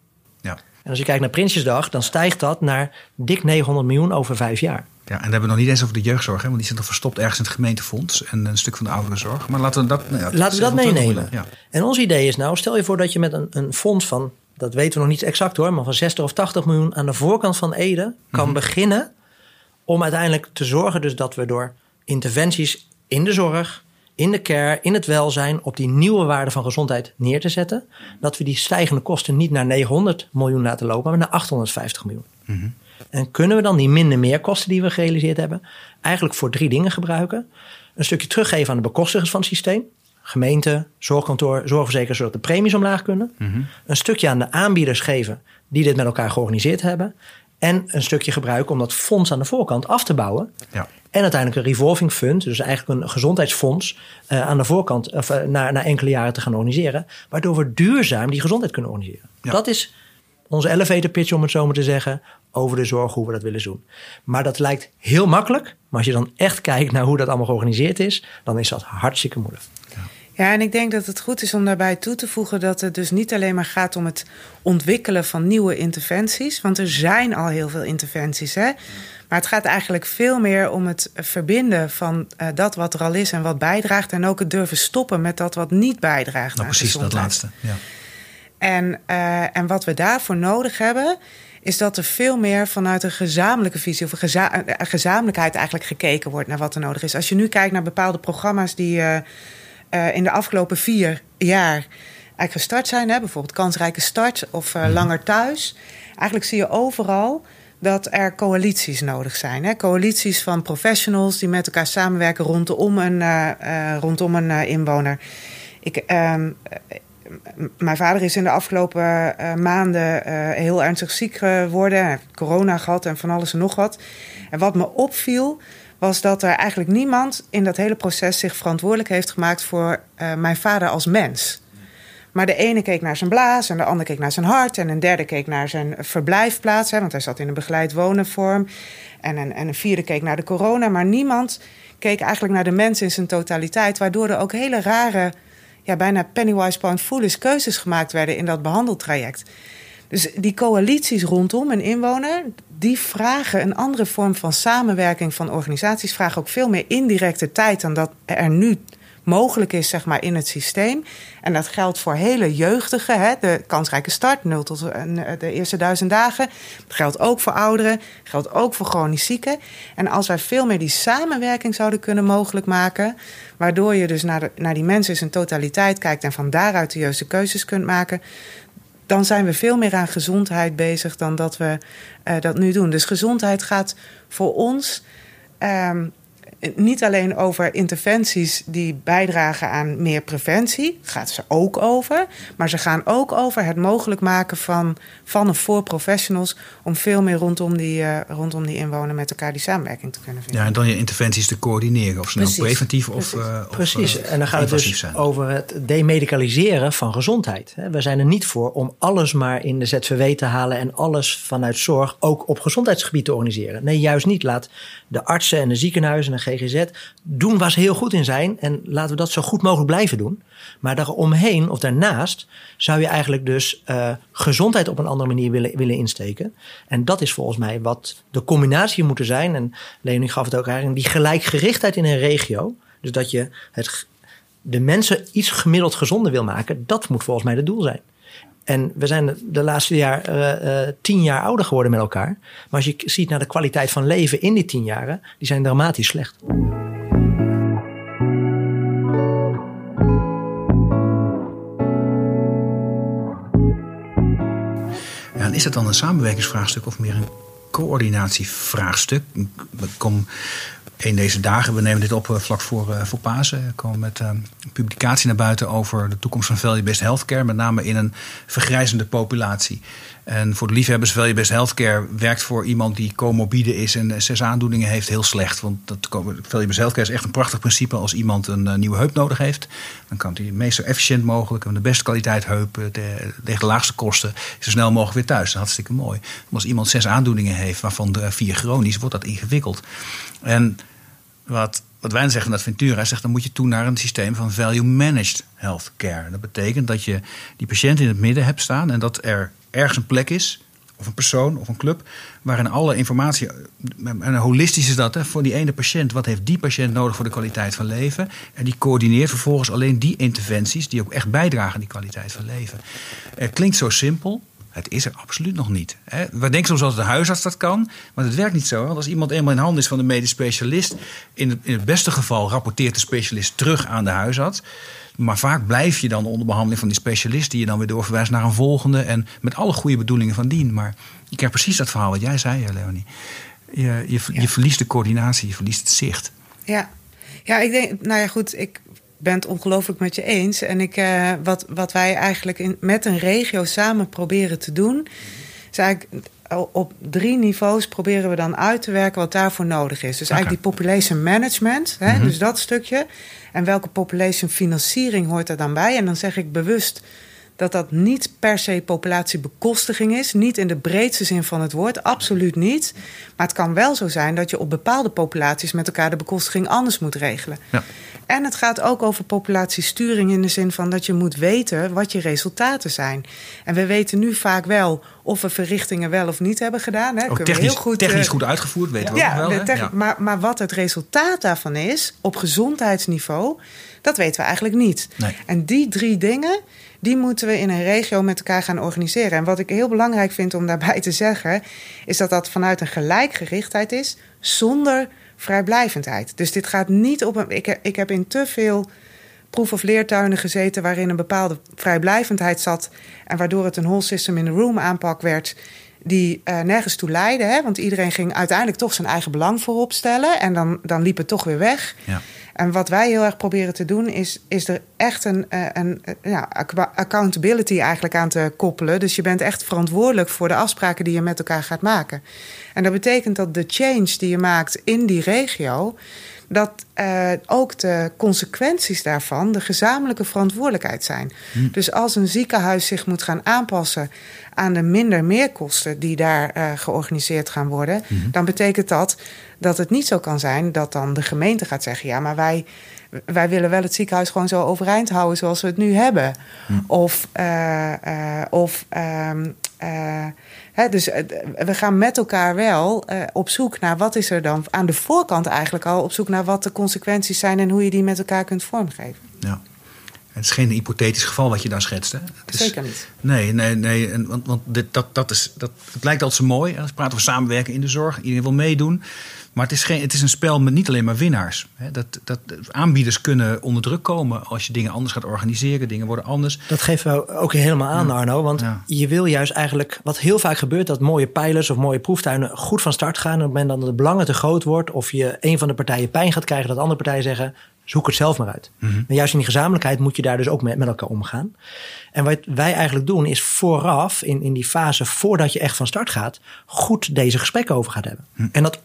En als je kijkt naar Prinsjesdag, dan stijgt dat naar dik 900 miljoen over vijf jaar. Ja, en dan hebben we nog niet eens over de jeugdzorg, hè? want die zit nog verstopt ergens in het gemeentefonds en een stuk van de ouderenzorg. Maar laten we dat, nou ja, laten we dat meenemen. Ja. En ons idee is nou, stel je voor dat je met een, een fonds van, dat weten we nog niet exact hoor, maar van 60 of 80 miljoen aan de voorkant van Ede kan mhm. beginnen om uiteindelijk te zorgen dus dat we door interventies in de zorg, in de care, in het welzijn, op die nieuwe waarde van gezondheid neer te zetten. Dat we die stijgende kosten niet naar 900 miljoen laten lopen, maar naar 850 miljoen. Mhm. En kunnen we dan die minder meerkosten die we gerealiseerd hebben, eigenlijk voor drie dingen gebruiken? Een stukje teruggeven aan de bekostigers van het systeem. Gemeente, zorgkantoor, zorgverzekeraars, zodat de premies omlaag kunnen. Mhm. Een stukje aan de aanbieders geven die dit met elkaar georganiseerd hebben. En een stukje gebruiken om dat fonds aan de voorkant af te bouwen. Ja. En uiteindelijk een revolving fund, dus eigenlijk een gezondheidsfonds, uh, aan de voorkant of, uh, na, na enkele jaren te gaan organiseren. Waardoor we duurzaam die gezondheid kunnen organiseren. Dat is onze elevator pitch, om het zo maar te zeggen, over de zorg, hoe we dat willen doen. Maar dat lijkt heel makkelijk. Maar als je dan echt kijkt naar hoe dat allemaal georganiseerd is, dan is dat hartstikke moeilijk. Ja, en ik denk dat het goed is om daarbij toe te voegen dat het dus niet alleen maar gaat om het ontwikkelen van nieuwe interventies. Want er zijn al heel veel interventies. Hè? Maar het gaat eigenlijk veel meer om het verbinden van uh, dat wat er al is en wat bijdraagt. En ook het durven stoppen met dat wat niet bijdraagt. Nou, precies dat laatste. Ja. En, uh, en wat we daarvoor nodig hebben, is dat er veel meer vanuit een gezamenlijke visie of een, geza een gezamenlijkheid eigenlijk gekeken wordt naar wat er nodig is. Als je nu kijkt naar bepaalde programma's die uh, uh, in de afgelopen vier jaar eigenlijk gestart zijn, hè, bijvoorbeeld kansrijke start of uh, langer thuis. Eigenlijk zie je overal dat er coalities nodig zijn. Hè? Coalities van professionals die met elkaar samenwerken rondom een, uh, rondom een uh, inwoner. Ik, um, mijn vader is in de afgelopen maanden heel ernstig ziek geworden. Hij heeft corona gehad en van alles en nog wat. En wat me opviel, was dat er eigenlijk niemand in dat hele proces zich verantwoordelijk heeft gemaakt voor mijn vader als mens. Maar de ene keek naar zijn blaas en de ander keek naar zijn hart. En een derde keek naar zijn verblijfplaats, hè, want hij zat in een begeleid wonenvorm. En een, en een vierde keek naar de corona. Maar niemand keek eigenlijk naar de mens in zijn totaliteit. Waardoor er ook hele rare, ja, bijna pennywise pound foolish keuzes gemaakt werden in dat behandeltraject. Dus die coalities rondom een inwoner, die vragen een andere vorm van samenwerking van organisaties, vragen ook veel meer indirecte tijd dan dat er nu mogelijk is zeg maar, in het systeem. En dat geldt voor hele jeugdigen, hè, de kansrijke start, 0 tot eh, de eerste duizend dagen. Dat geldt ook voor ouderen, geldt ook voor chronisch zieken. En als wij veel meer die samenwerking zouden kunnen mogelijk maken, waardoor je dus naar, naar die mensen in zijn totaliteit kijkt en van daaruit de juiste keuzes kunt maken, dan zijn we veel meer aan gezondheid bezig dan dat we uh, dat nu doen. Dus gezondheid gaat voor ons. Um, niet alleen over interventies die bijdragen aan meer preventie, gaat ze ook over. Maar ze gaan ook over het mogelijk maken van, van of voor professionals om veel meer rondom die, uh, rondom die inwoner met elkaar die samenwerking te kunnen vinden. Ja, en dan je interventies te coördineren, of ze nou preventief of. Uh, Precies, en dan gaat het dus zijn. over het demedicaliseren van gezondheid. We zijn er niet voor om alles maar in de ZVW te halen en alles vanuit zorg ook op gezondheidsgebied te organiseren. Nee, juist niet. Laat de artsen en de ziekenhuizen en de GGZ doen waar ze heel goed in zijn. En laten we dat zo goed mogelijk blijven doen. Maar daaromheen of daarnaast zou je eigenlijk dus uh, gezondheid op een andere manier willen, willen insteken. En dat is volgens mij wat de combinatie moet zijn. En Leonie gaf het ook eigenlijk, die gelijkgerichtheid in een regio. Dus dat je het, de mensen iets gemiddeld gezonder wil maken. Dat moet volgens mij het doel zijn. En we zijn de laatste jaar uh, uh, tien jaar ouder geworden met elkaar. Maar als je ziet naar de kwaliteit van leven in die tien jaren, die zijn dramatisch slecht. En is het dan een samenwerkingsvraagstuk of meer een coördinatievraagstuk? Kom een deze dagen, we nemen dit op eh, vlak voor, uh, voor Pasen, komen met uh, een publicatie naar buiten over de toekomst van Value Based Healthcare, met name in een vergrijzende populatie. En voor de liefhebbers Value Based Healthcare werkt voor iemand die comorbide is en zes aandoeningen heeft heel slecht. Want dat, Value Based Healthcare is echt een prachtig principe. Als iemand een nieuwe heup nodig heeft, dan kan hij meest zo efficiënt mogelijk, met de beste kwaliteit heup, de, de laagste kosten, zo snel mogelijk weer thuis. Dat is hartstikke mooi. Maar als iemand zes aandoeningen heeft, waarvan de vier chronisch, wordt dat ingewikkeld. En wat, wat wij zeggen dat Ventura zegt, dan moet je toe naar een systeem van value-managed healthcare. Dat betekent dat je die patiënt in het midden hebt staan en dat er ergens een plek is, of een persoon of een club, waarin alle informatie, en holistisch is dat, hè, voor die ene patiënt, wat heeft die patiënt nodig voor de kwaliteit van leven? En die coördineert vervolgens alleen die interventies die ook echt bijdragen aan die kwaliteit van leven. Het klinkt zo simpel, het is er absoluut nog niet. Hè. We denken soms dat de huisarts dat kan, maar het werkt niet zo. Want als iemand eenmaal in handen is van de medisch specialist, in het, in het beste geval rapporteert de specialist terug aan de huisarts. Maar vaak blijf je dan onder behandeling van die specialist, die je dan weer doorverwijst naar een volgende. En met alle goede bedoelingen van dien. Maar je krijgt precies dat verhaal wat jij zei, Leonie. Je, je, je verliest de coördinatie, je verliest het zicht. Ja. Ja, ik denk, nou ja, goed, ik ben het ongelooflijk met je eens. En ik, uh, wat, wat wij eigenlijk in, met een regio samen proberen te doen, is eigenlijk op drie niveaus proberen we dan uit te werken wat daarvoor nodig is. Dus eigenlijk die population management, hè, mm dus dat stukje. En welke population financiering hoort er dan bij? En dan zeg ik bewust dat dat niet per se populatiebekostiging is. Niet in de breedste zin van het woord, absoluut niet. Maar het kan wel zo zijn dat je op bepaalde populaties met elkaar de bekostiging anders moet regelen. Ja. En het gaat ook over populatiesturing in de zin van dat je moet weten wat je resultaten zijn. En we weten nu vaak wel of we verrichtingen wel of niet hebben gedaan. Hè. Oh, technisch, heel goed, technisch uh, goed uitgevoerd, weten we ja, wel. Ja. Maar, maar wat het resultaat daarvan is op gezondheidsniveau, dat weten we eigenlijk niet. Nee. En die drie dingen, die moeten we in een regio met elkaar gaan organiseren. En wat ik heel belangrijk vind om daarbij te zeggen, is dat dat vanuit een gelijkgerichtheid is, zonder vrijblijvendheid. Dus dit gaat niet op een. Ik, ik heb in te veel proef- of leertuinen gezeten waarin een bepaalde vrijblijvendheid zat. En waardoor het een whole system in the room aanpak werd. Die uh, nergens toe leidde. Hè? Want iedereen ging uiteindelijk toch zijn eigen belang voorop stellen. En dan, dan liep het toch weer weg. Ja. En wat wij heel erg proberen te doen, is, is er echt een, eh, een, een ja, accountability eigenlijk aan te koppelen. Dus je bent echt verantwoordelijk voor de afspraken die je met elkaar gaat maken. En dat betekent dat de change die je maakt in die regio, dat uh, ook de consequenties daarvan de gezamenlijke verantwoordelijkheid zijn. Hm. Dus als een ziekenhuis zich moet gaan aanpassen aan de minder meerkosten die daar uh, georganiseerd gaan worden, hm. dan betekent dat dat het niet zo kan zijn dat dan de gemeente gaat zeggen: ja, maar wij. Wij willen wel het ziekenhuis gewoon zo overeind houden zoals we het nu hebben. Hm. Of, uh, of dus eh, we gaan met elkaar wel uh, op zoek naar wat is er dan aan de voorkant eigenlijk al op zoek naar wat de consequenties zijn en hoe je die met elkaar kunt vormgeven. Ja. Het is geen hypothetisch geval wat je daar schetst. Hè? Het is, Zeker niet. Nee, nee, nee. Want want dit, dat, dat is, dat, het lijkt altijd zo mooi. Als we praten over samenwerken in de zorg. Iedereen wil meedoen. Maar het is, geen, het is een spel met niet alleen maar winnaars. Dat, dat, aanbieders kunnen onder druk komen als je dingen anders gaat organiseren. Dingen worden anders. Dat geven we ook helemaal aan, Arno. Want je wil juist eigenlijk, wat heel vaak gebeurt, dat mooie pijlers of mooie proeftuinen goed van start gaan. En op het moment dat de belangen te groot wordt, of je een van de partijen pijn gaat krijgen, dat andere partijen zeggen: zoek het zelf maar uit. Mm Maar juist in die gezamenlijkheid moet je daar dus ook met, met elkaar omgaan. En wat wij eigenlijk doen, is vooraf, in, in die fase voordat je echt van start gaat, goed deze gesprekken over gaat hebben. Mhm. En dat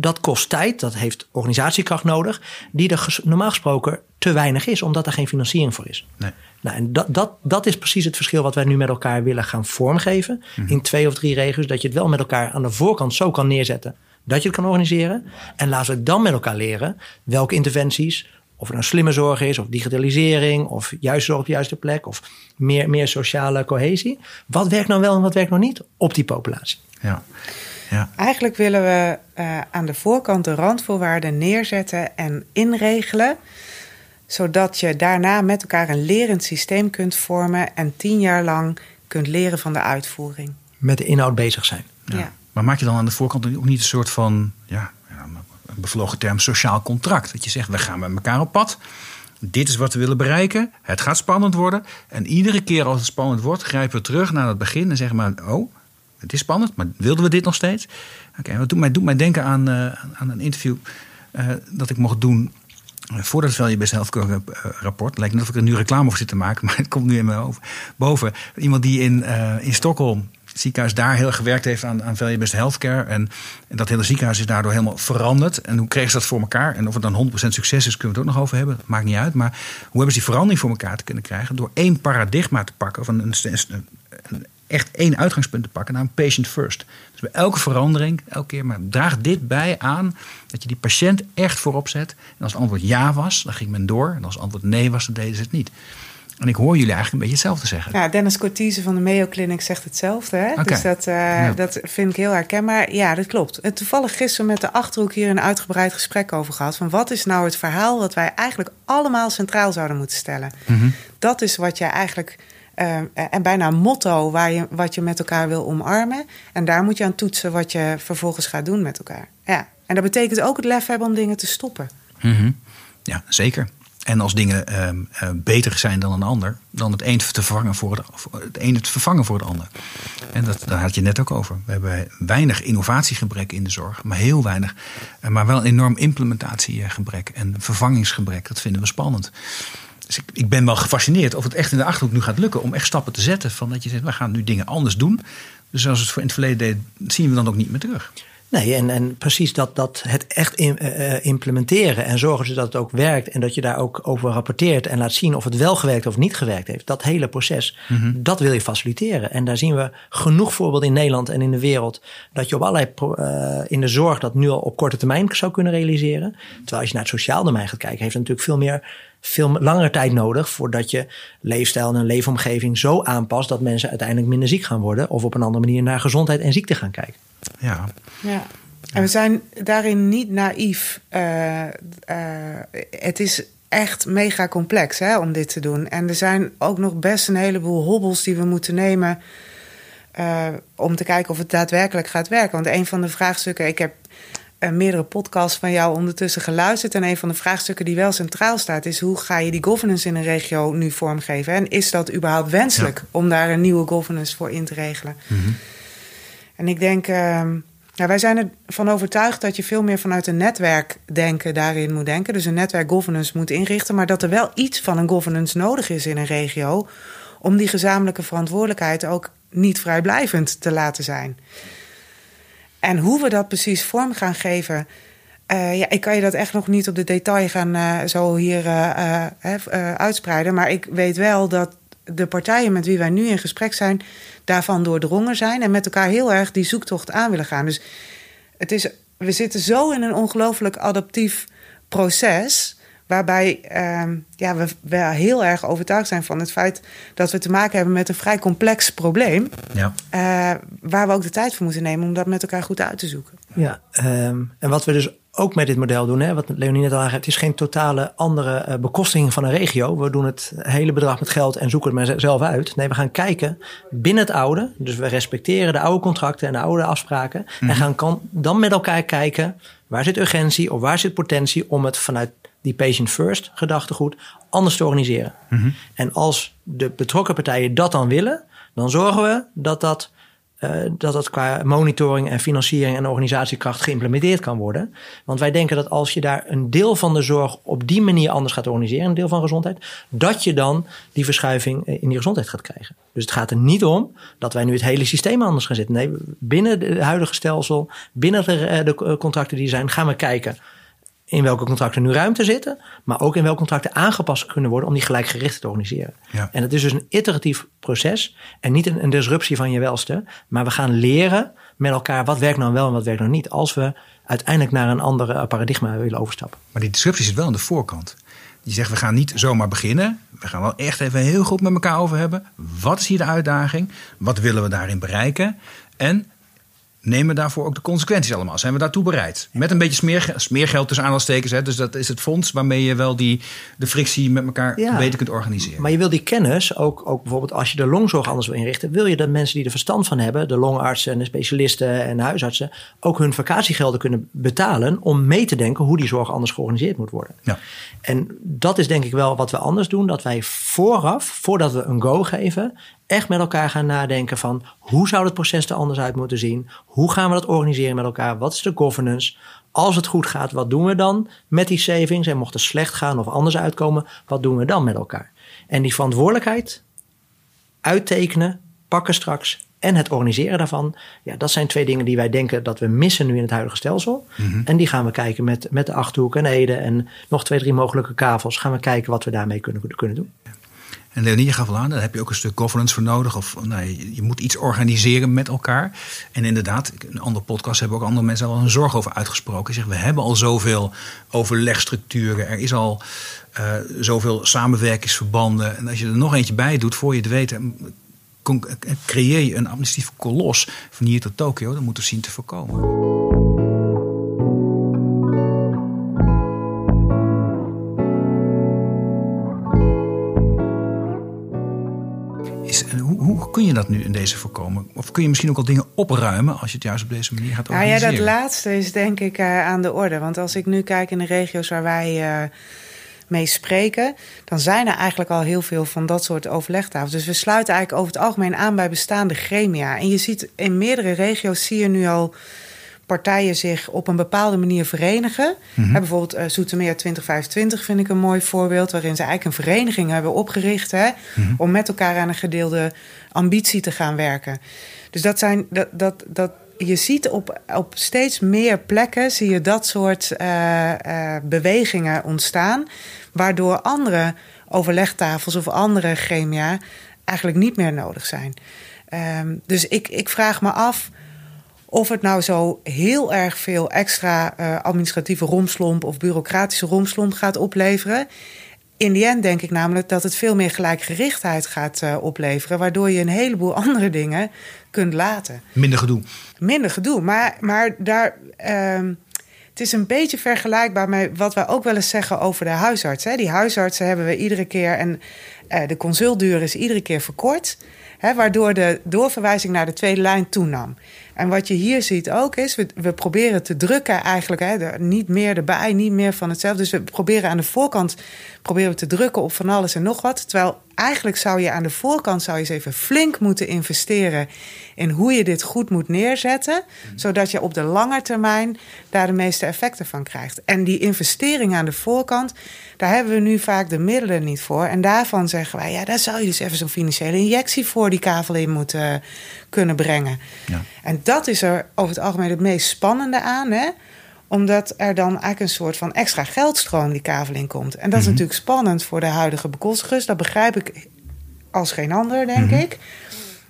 dat kost tijd, dat heeft organisatiekracht nodig, die er normaal gesproken te weinig is, omdat er geen financiering voor is. Nee. Nou, en dat, dat, dat is precies het verschil wat wij nu met elkaar willen gaan vormgeven. Mhm. In twee of drie regio's, dat je het wel met elkaar aan de voorkant zo kan neerzetten dat je het kan organiseren. En laten we dan met elkaar leren welke interventies, of het een slimme zorg is, of digitalisering, of juist zorg op de juiste plek, of meer, meer sociale cohesie. Wat werkt nou wel en wat werkt nou niet op die populatie? Ja. Ja. Eigenlijk willen we uh, aan de voorkant de randvoorwaarden neerzetten en inregelen zodat je daarna met elkaar een lerend systeem kunt vormen en tien jaar lang kunt leren van de uitvoering. Met de inhoud bezig zijn. Ja. Maar maak je dan aan de voorkant ook niet een soort van, ja, een bevlogen term, sociaal contract? Dat je zegt, we gaan met elkaar op pad. Dit is wat we willen bereiken. Het gaat spannend worden. En iedere keer als het spannend wordt, grijpen we terug naar het begin en zeggen maar: Oh, het is spannend, maar wilden we dit nog steeds? Oké, wat doet mij, doet mij denken aan, uh, aan een interview uh, dat ik mocht doen uh, voor het Value Best Health rapport. Lijkt net of ik er nu reclame voor zit te maken, maar het komt nu in me over, boven. Iemand die in, in Stockholm ziekenhuis daar heel gewerkt heeft aan, aan Value Best Healthcare. En, en dat hele ziekenhuis is daardoor helemaal veranderd. En hoe kregen ze dat voor elkaar? En of het dan 100% succes is, kunnen we het ook nog over hebben. Dat maakt niet uit. Maar hoe hebben ze die verandering voor elkaar te kunnen krijgen? Door één paradigma te pakken van een echt één uitgangspunt te pakken, namelijk patient first. Dus bij elke verandering, elke keer, maar draag dit bij aan dat je die patiënt echt voorop zet. En als het antwoord ja was, dan ging men door. En als het antwoord nee was, dan deden ze het niet. En ik hoor jullie eigenlijk een beetje hetzelfde zeggen. Ja, Dennis Cortise van de Mayo Clinic zegt hetzelfde. Hè? Dus dat, uh, dat vind ik heel herkenbaar. Ja, dat klopt. En toevallig gisteren met de Achterhoek hier een uitgebreid gesprek over gehad. Van wat is nou het verhaal wat wij eigenlijk allemaal centraal zouden moeten stellen? Mhm. Dat is wat jij eigenlijk uh, en bijna een motto waar je, wat je met elkaar wil omarmen. En daar moet je aan toetsen wat je vervolgens gaat doen met elkaar. Ja. En dat betekent ook het lef hebben om dingen te stoppen. Mm Ja, zeker. En als dingen uh, beter zijn dan een ander, dan het een te vervangen voor het, het een te vervangen voor het ander. En dat, daar had je net ook over. We hebben weinig innovatiegebrek in de zorg, maar heel weinig. Maar wel een enorm implementatiegebrek en vervangingsgebrek. Dat vinden we spannend. Dus ik, ik, ben wel gefascineerd of het echt in de achterhoek nu gaat lukken om echt stappen te zetten. Van dat je zegt, we gaan nu dingen anders doen. Dus als het in het verleden deed, zien we dan ook niet meer terug. Nee, en, en precies dat, dat het echt in, uh, implementeren en zorgen dat het ook werkt en dat je daar ook over rapporteert en laat zien of het wel gewerkt of niet gewerkt heeft. Dat hele proces, mhm. dat wil je faciliteren. En daar zien we genoeg voorbeelden in Nederland en in de wereld dat je op allerlei uh, in de zorg dat nu al op korte termijn zou kunnen realiseren. Terwijl als je naar het sociaal domein gaat kijken, heeft het natuurlijk veel meer veel langere tijd nodig voordat je leefstijl en een leefomgeving zo aanpast dat mensen uiteindelijk minder ziek gaan worden of op een andere manier naar gezondheid en ziekte gaan kijken. Ja. ja. En we zijn daarin niet naïef. Uh, uh, het is echt mega complex hè, om dit te doen. En er zijn ook nog best een heleboel hobbels die we moeten nemen. Uh, om te kijken of het daadwerkelijk gaat werken. Want een van de vraagstukken. Ik heb uh, meerdere podcasts van jou ondertussen geluisterd. En een van de vraagstukken die wel centraal staat, is hoe ga je die governance in een regio nu vormgeven? En is dat überhaupt wenselijk om daar een nieuwe governance voor in te regelen? Mm -hmm. En ik denk, uh, Ja, wij zijn ervan overtuigd dat je veel meer vanuit een netwerkdenken daarin moet denken. Dus een netwerk governance moet inrichten. Maar dat er wel iets van een governance nodig is in een regio. Om die gezamenlijke verantwoordelijkheid ook niet vrijblijvend te laten zijn. En hoe we dat precies vorm gaan geven. Uh, ja, ik kan je dat echt nog niet op de detail gaan uh, zo hier uh, uitspreiden. Maar ik weet wel dat de partijen met wie wij nu in gesprek zijn, daarvan doordrongen zijn en met elkaar heel erg die zoektocht aan willen gaan. Dus het is, we zitten zo in een ongelooflijk adaptief proces. Waarbij uh, ja, we, we heel erg overtuigd zijn van het feit dat we te maken hebben met een vrij complex probleem. Ja. Uh, waar we ook de tijd voor moeten nemen om dat met elkaar goed uit te zoeken. Ja, um, en wat we dus ook met dit model doen, hè, wat Leonie net al aangeeft, is geen totale andere uh, bekostiging van een regio. We doen het hele bedrag met geld en zoeken het maar zelf uit. Nee, we gaan kijken binnen het oude. Dus we respecteren de oude contracten en de oude afspraken. En mhm. gaan kan, dan met elkaar kijken waar zit urgentie of waar zit potentie om het vanuit die patient first gedachtegoed anders te organiseren. Mm En als de betrokken partijen dat dan willen, dan zorgen we dat dat uh, dat dat qua monitoring en financiering en organisatiekracht geïmplementeerd kan worden. Want wij denken dat als je daar een deel van de zorg op die manier anders gaat organiseren, een deel van gezondheid, dat je dan die verschuiving in die gezondheid gaat krijgen. Dus het gaat er niet om dat wij nu het hele systeem anders gaan zetten. Nee, binnen het huidige stelsel, binnen de, eh, de contracten die zijn, gaan we kijken in welke contracten nu ruimte zitten, maar ook in welke contracten aangepast kunnen worden om die gelijkgericht te organiseren. Ja. En het is dus een iteratief proces en niet een, een, disruptie van je welste, maar we gaan leren met elkaar wat werkt nou wel en wat werkt nou niet, als we uiteindelijk naar een andere paradigma willen overstappen. Maar die disruptie zit wel aan de voorkant. Die zegt, we gaan niet zomaar beginnen. We gaan wel echt even heel goed met elkaar over hebben. Wat is hier de uitdaging? Wat willen we daarin bereiken? En nemen we daarvoor ook de consequenties allemaal? Zijn we daartoe bereid? Met een beetje smeer, smeergeld tussen aanhalingstekens. Hè? Dus dat is het fonds waarmee je wel die, de frictie met elkaar beter kunt organiseren. Maar je wil die kennis, ook, ook bijvoorbeeld als je de longzorg anders wil inrichten... wil je dat mensen die er verstand van hebben... de longartsen en de specialisten en de huisartsen... ook hun vakantiegelden kunnen betalen... om mee te denken hoe die zorg anders georganiseerd moet worden. Ja. En dat is denk ik wel wat we anders doen. Dat wij vooraf, voordat we een go geven echt met elkaar gaan nadenken van hoe zou het proces er anders uit moeten zien? Hoe gaan we dat organiseren met elkaar? Wat is de governance? Als het goed gaat, wat doen we dan met die savings? En mocht het slecht gaan of anders uitkomen, wat doen we dan met elkaar? En die verantwoordelijkheid uittekenen, pakken straks en het organiseren daarvan. Ja, dat zijn twee dingen die wij denken dat we missen nu in het huidige stelsel. Mhm. En die gaan we kijken met, met de Achterhoek en Ede en nog twee, drie mogelijke kavels. Gaan we kijken wat we daarmee kunnen, kunnen doen. En Leonie, gaf al aan, daar heb je ook een stuk governance voor nodig. Of nee, je moet iets organiseren met elkaar. En inderdaad, in een andere podcast hebben ook andere mensen al een zorg over uitgesproken. Zeg, we hebben al zoveel overlegstructuren. Er is al uh, zoveel samenwerkingsverbanden. En als je er nog eentje bij doet, voor je het weet, creëer je een administratieve kolos van hier tot Tokio. Dat moeten we zien te voorkomen. Je dat nu in deze voorkomen? Of kun je misschien ook al dingen opruimen als je het juist op deze manier gaat organiseren? Nou ja, dat laatste is denk ik uh, aan de orde. Want als ik nu kijk in de regio's waar wij uh, mee spreken, dan zijn er eigenlijk al heel veel van dat soort overlegtafels. Dus we sluiten eigenlijk over het algemeen aan bij bestaande gremia. En je ziet in meerdere regio's zie je nu al partijen zich op een bepaalde manier verenigen. Mm bijvoorbeeld uh, Zoetermeer 2025 vind ik een mooi voorbeeld... waarin ze eigenlijk een vereniging hebben opgericht... Hè, mhm. om met elkaar aan een gedeelde ambitie te gaan werken. Dus dat zijn, dat, dat, dat, je ziet op, op steeds meer plekken zie je dat soort uh, uh, bewegingen ontstaan... waardoor andere overlegtafels of andere gremia eigenlijk niet meer nodig zijn. Um, dus ik, ik vraag me af of het nou zo heel erg veel extra uh, administratieve romslomp of bureaucratische romslomp gaat opleveren. In die end denk ik namelijk dat het veel meer gelijkgerichtheid gaat uh, opleveren, waardoor je een heleboel andere dingen kunt laten. Minder gedoe. Minder gedoe, maar, maar daar. Uh, het is een beetje vergelijkbaar met wat wij ook wel eens zeggen over de huisarts. Hè. Die huisartsen hebben we iedere keer en uh, de consultduur is iedere keer verkort. Hè, waardoor de doorverwijzing naar de tweede lijn toenam. En wat je hier ziet ook is, we, we proberen te drukken eigenlijk. Hè, niet meer erbij, niet meer van hetzelfde. Dus we proberen aan de voorkant proberen we te drukken op van alles en nog wat. Terwijl eigenlijk zou je aan de voorkant zou je eens even flink moeten investeren in hoe je dit goed moet neerzetten, zodat je op de lange termijn daar de meeste effecten van krijgt. En die investering aan de voorkant, daar hebben we nu vaak de middelen niet voor. En daarvan zeggen wij, ja, daar zou je dus even zo'n financiële injectie voor die kavel in moeten kunnen brengen. Ja. En dat is er over het algemeen het meest spannende aan. Hè? Omdat er dan eigenlijk een soort van extra geldstroom die kavel in komt. En dat is mhm. natuurlijk spannend voor de huidige bekostigers. Dat begrijp ik als geen ander, denk mhm. ik.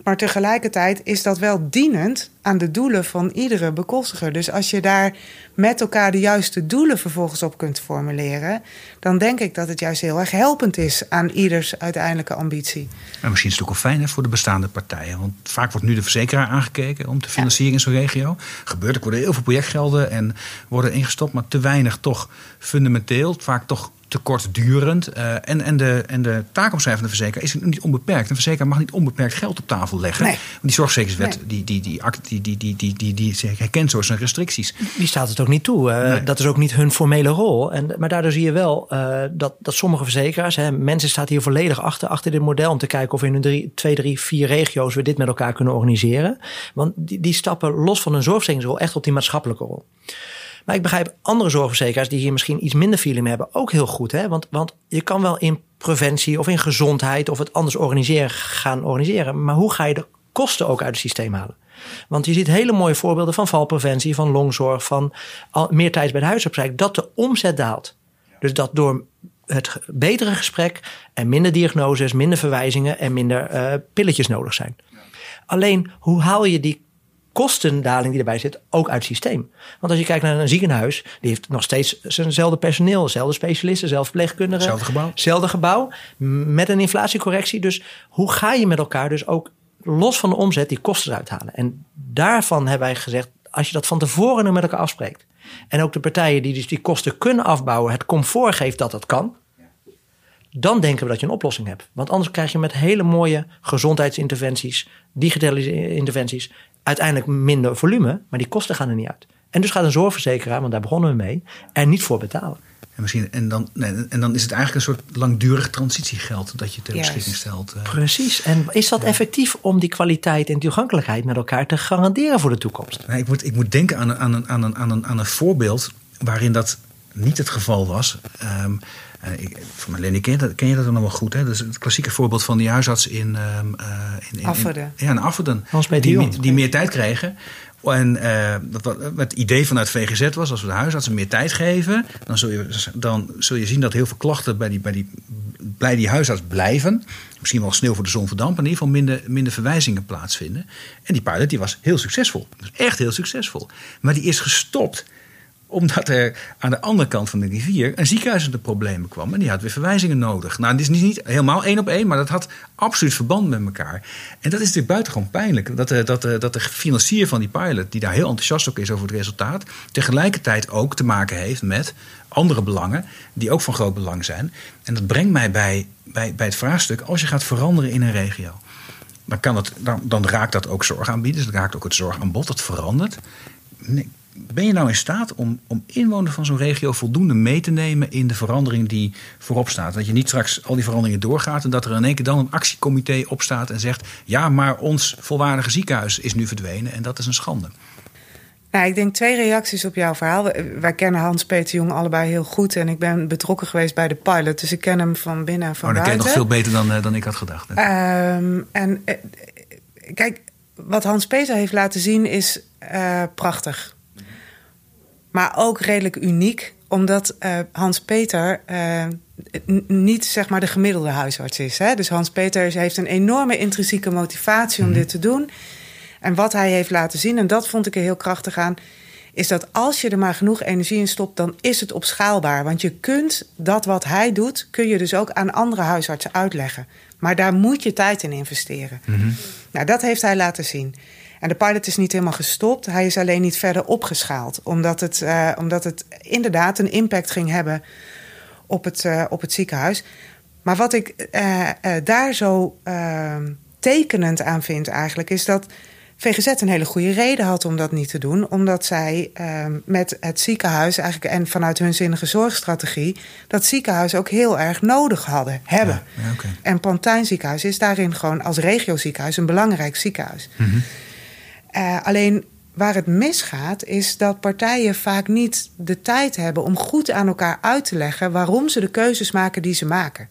Maar tegelijkertijd is dat wel dienend aan de doelen van iedere bekostiger. Dus als je daar met elkaar de juiste doelen vervolgens op kunt formuleren, dan denk ik dat het juist heel erg helpend is aan ieders uiteindelijke ambitie. En misschien is het ook wel fijn hè, voor de bestaande partijen. Want vaak wordt nu de verzekeraar aangekeken om te financieren in zo'n regio. Gebeurt, er worden heel veel projectgelden en worden ingestopt, maar te weinig toch fundamenteel. Vaak toch te kortdurend. Uh, en, en, de, en de taakomschrijving van de verzekeraar is niet onbeperkt. Een verzekeraar mag niet onbeperkt geld op tafel leggen. Nee. Die zorgverzekeringswet die, die, die, die, die, die, die, die, die, die herkent zo zijn restricties. Die staat het ook niet toe. Uh, Dat is ook niet hun formele rol. En, maar daardoor zie je wel uh, dat, dat sommige verzekeraars, hè, mensen staan hier volledig achter, achter dit model om te kijken of in hun drie, twee, drie, vier regio's we dit met elkaar kunnen organiseren. Want die, die stappen los van hun zorgverzekeringsrol echt op die maatschappelijke rol. Maar ik begrijp andere zorgverzekeraars die hier misschien iets minder feeling hebben ook heel goed. Hè? Want, want je kan wel in preventie of in gezondheid of het anders organiseren gaan organiseren. Maar hoe ga je de kosten ook uit het systeem halen? Want je ziet hele mooie voorbeelden van valpreventie, van longzorg, van meer tijd bij de huisarts. Dat de omzet daalt. Dus dat door het betere gesprek en minder diagnoses, minder verwijzingen en minder uh, pilletjes nodig zijn. Alleen hoe haal je die kostendaling die erbij zit ook uit het systeem. Want als je kijkt naar een ziekenhuis, die heeft nog steeds zijnzelfde personeel, dezelfde specialisten, dezelfde verpleegkundigen. Hetzelfde gebouw. Hetzelfde gebouw, met een inflatiecorrectie. Dus hoe ga je met elkaar dus ook los van de omzet die kosten uithalen? En daarvan hebben wij gezegd, als je dat van tevoren met elkaar afspreekt. En ook de partijen die dus die kosten kunnen afbouwen, het comfort geeft dat dat kan. Dan denken we dat je een oplossing hebt. Want anders krijg je met hele mooie gezondheidsinterventies, digitale interventies, uiteindelijk minder volume, maar die kosten gaan er niet uit. En dus gaat een zorgverzekeraar, want daar begonnen we mee, er niet voor betalen. En, misschien, en, dan, en dan is het eigenlijk een soort langdurig transitiegeld dat je ter beschikking stelt. Eh. Precies. En is dat effectief om die kwaliteit en toegankelijkheid met elkaar te garanderen voor de toekomst? Nee, ik, moet, ik moet denken aan een, aan, een, aan, een, aan, een, aan een voorbeeld waarin dat niet het geval was. Um, ik, voor Marlene, ken je dat, ken je dat dan nog wel goed? Hè? Dat is het klassieke voorbeeld van die huisarts in... Um, in, in, Afferden. ja, in Afferden. Die, die meer tijd kregen. En uh, dat, het idee vanuit VGZ was, als we de huisartsen meer tijd geven, dan zul je, dan zul je zien dat heel veel klachten bij die, bij die, bij die huisarts blijven. Misschien wel sneeuw voor de zon verdampen, in ieder geval minder, minder verwijzingen plaatsvinden. En die pilot die was heel succesvol. echt heel succesvol. Maar die is gestopt omdat er aan de andere kant van de rivier een ziekenhuis in de problemen kwam. En die had weer verwijzingen nodig. Nou, dit is niet helemaal één op één, maar dat had absoluut verband met elkaar. En dat is natuurlijk buitengewoon pijnlijk. Dat, de, dat, de, dat de financier van die pilot, die daar heel enthousiast ook is over het resultaat, tegelijkertijd ook te maken heeft met andere belangen, die ook van groot belang zijn. En dat brengt mij bij, bij, bij het vraagstuk: als je gaat veranderen in een regio. Dan, kan het, dan, dan raakt dat ook zorgaanbieders, dat raakt ook het zorgaanbod, dat verandert. Nee, ben je nou in staat om, om inwoners van zo'n regio voldoende mee te nemen in de verandering die voorop staat? Dat je niet straks al die veranderingen doorgaat en dat er in één keer dan een actiecomité opstaat en zegt: ja, maar ons volwaardige ziekenhuis is nu verdwenen en dat is een schande. Nou, ik denk twee reacties op jouw verhaal. Wij kennen Hans-Peter Jong allebei heel goed. En ik ben betrokken geweest bij de pilot. Dus ik ken hem van binnen en van oh, dan buiten. ken je nog veel beter dan, eh, dan ik had gedacht. Um, en uh, kijk, wat Hans-Peter heeft laten zien is uh, prachtig. Maar ook redelijk uniek, omdat uh, Hans-Peter uh, niet zeg maar de gemiddelde huisarts is. Hè? Dus Hans-Peter heeft een enorme intrinsieke motivatie om mhm. dit te doen. En wat hij heeft laten zien, en dat vond ik er heel krachtig aan, is dat als je er maar genoeg energie in stopt, dan is het opschaalbaar. Want je kunt dat wat hij doet, kun je dus ook aan andere huisartsen uitleggen. Maar daar moet je tijd in investeren. Mm Nou, dat heeft hij laten zien. En de pilot is niet helemaal gestopt. Hij is alleen niet verder opgeschaald. Omdat het, uh, omdat het inderdaad een impact ging hebben op het, uh, op het ziekenhuis. Maar wat ik uh, daar zo ehm, tekenend aan vind eigenlijk, is dat VGZ een hele goede reden had om dat niet te doen. Omdat zij ehm, met het ziekenhuis eigenlijk en vanuit hun zinnige zorgstrategie dat ziekenhuis ook heel erg nodig hadden, hebben. Ja, ja, oké. En Pantijn ziekenhuis is daarin gewoon als regioziekenhuis een belangrijk ziekenhuis. Eh, alleen waar het misgaat, is dat partijen vaak niet de tijd hebben om goed aan elkaar uit te leggen waarom ze de keuzes maken die ze maken.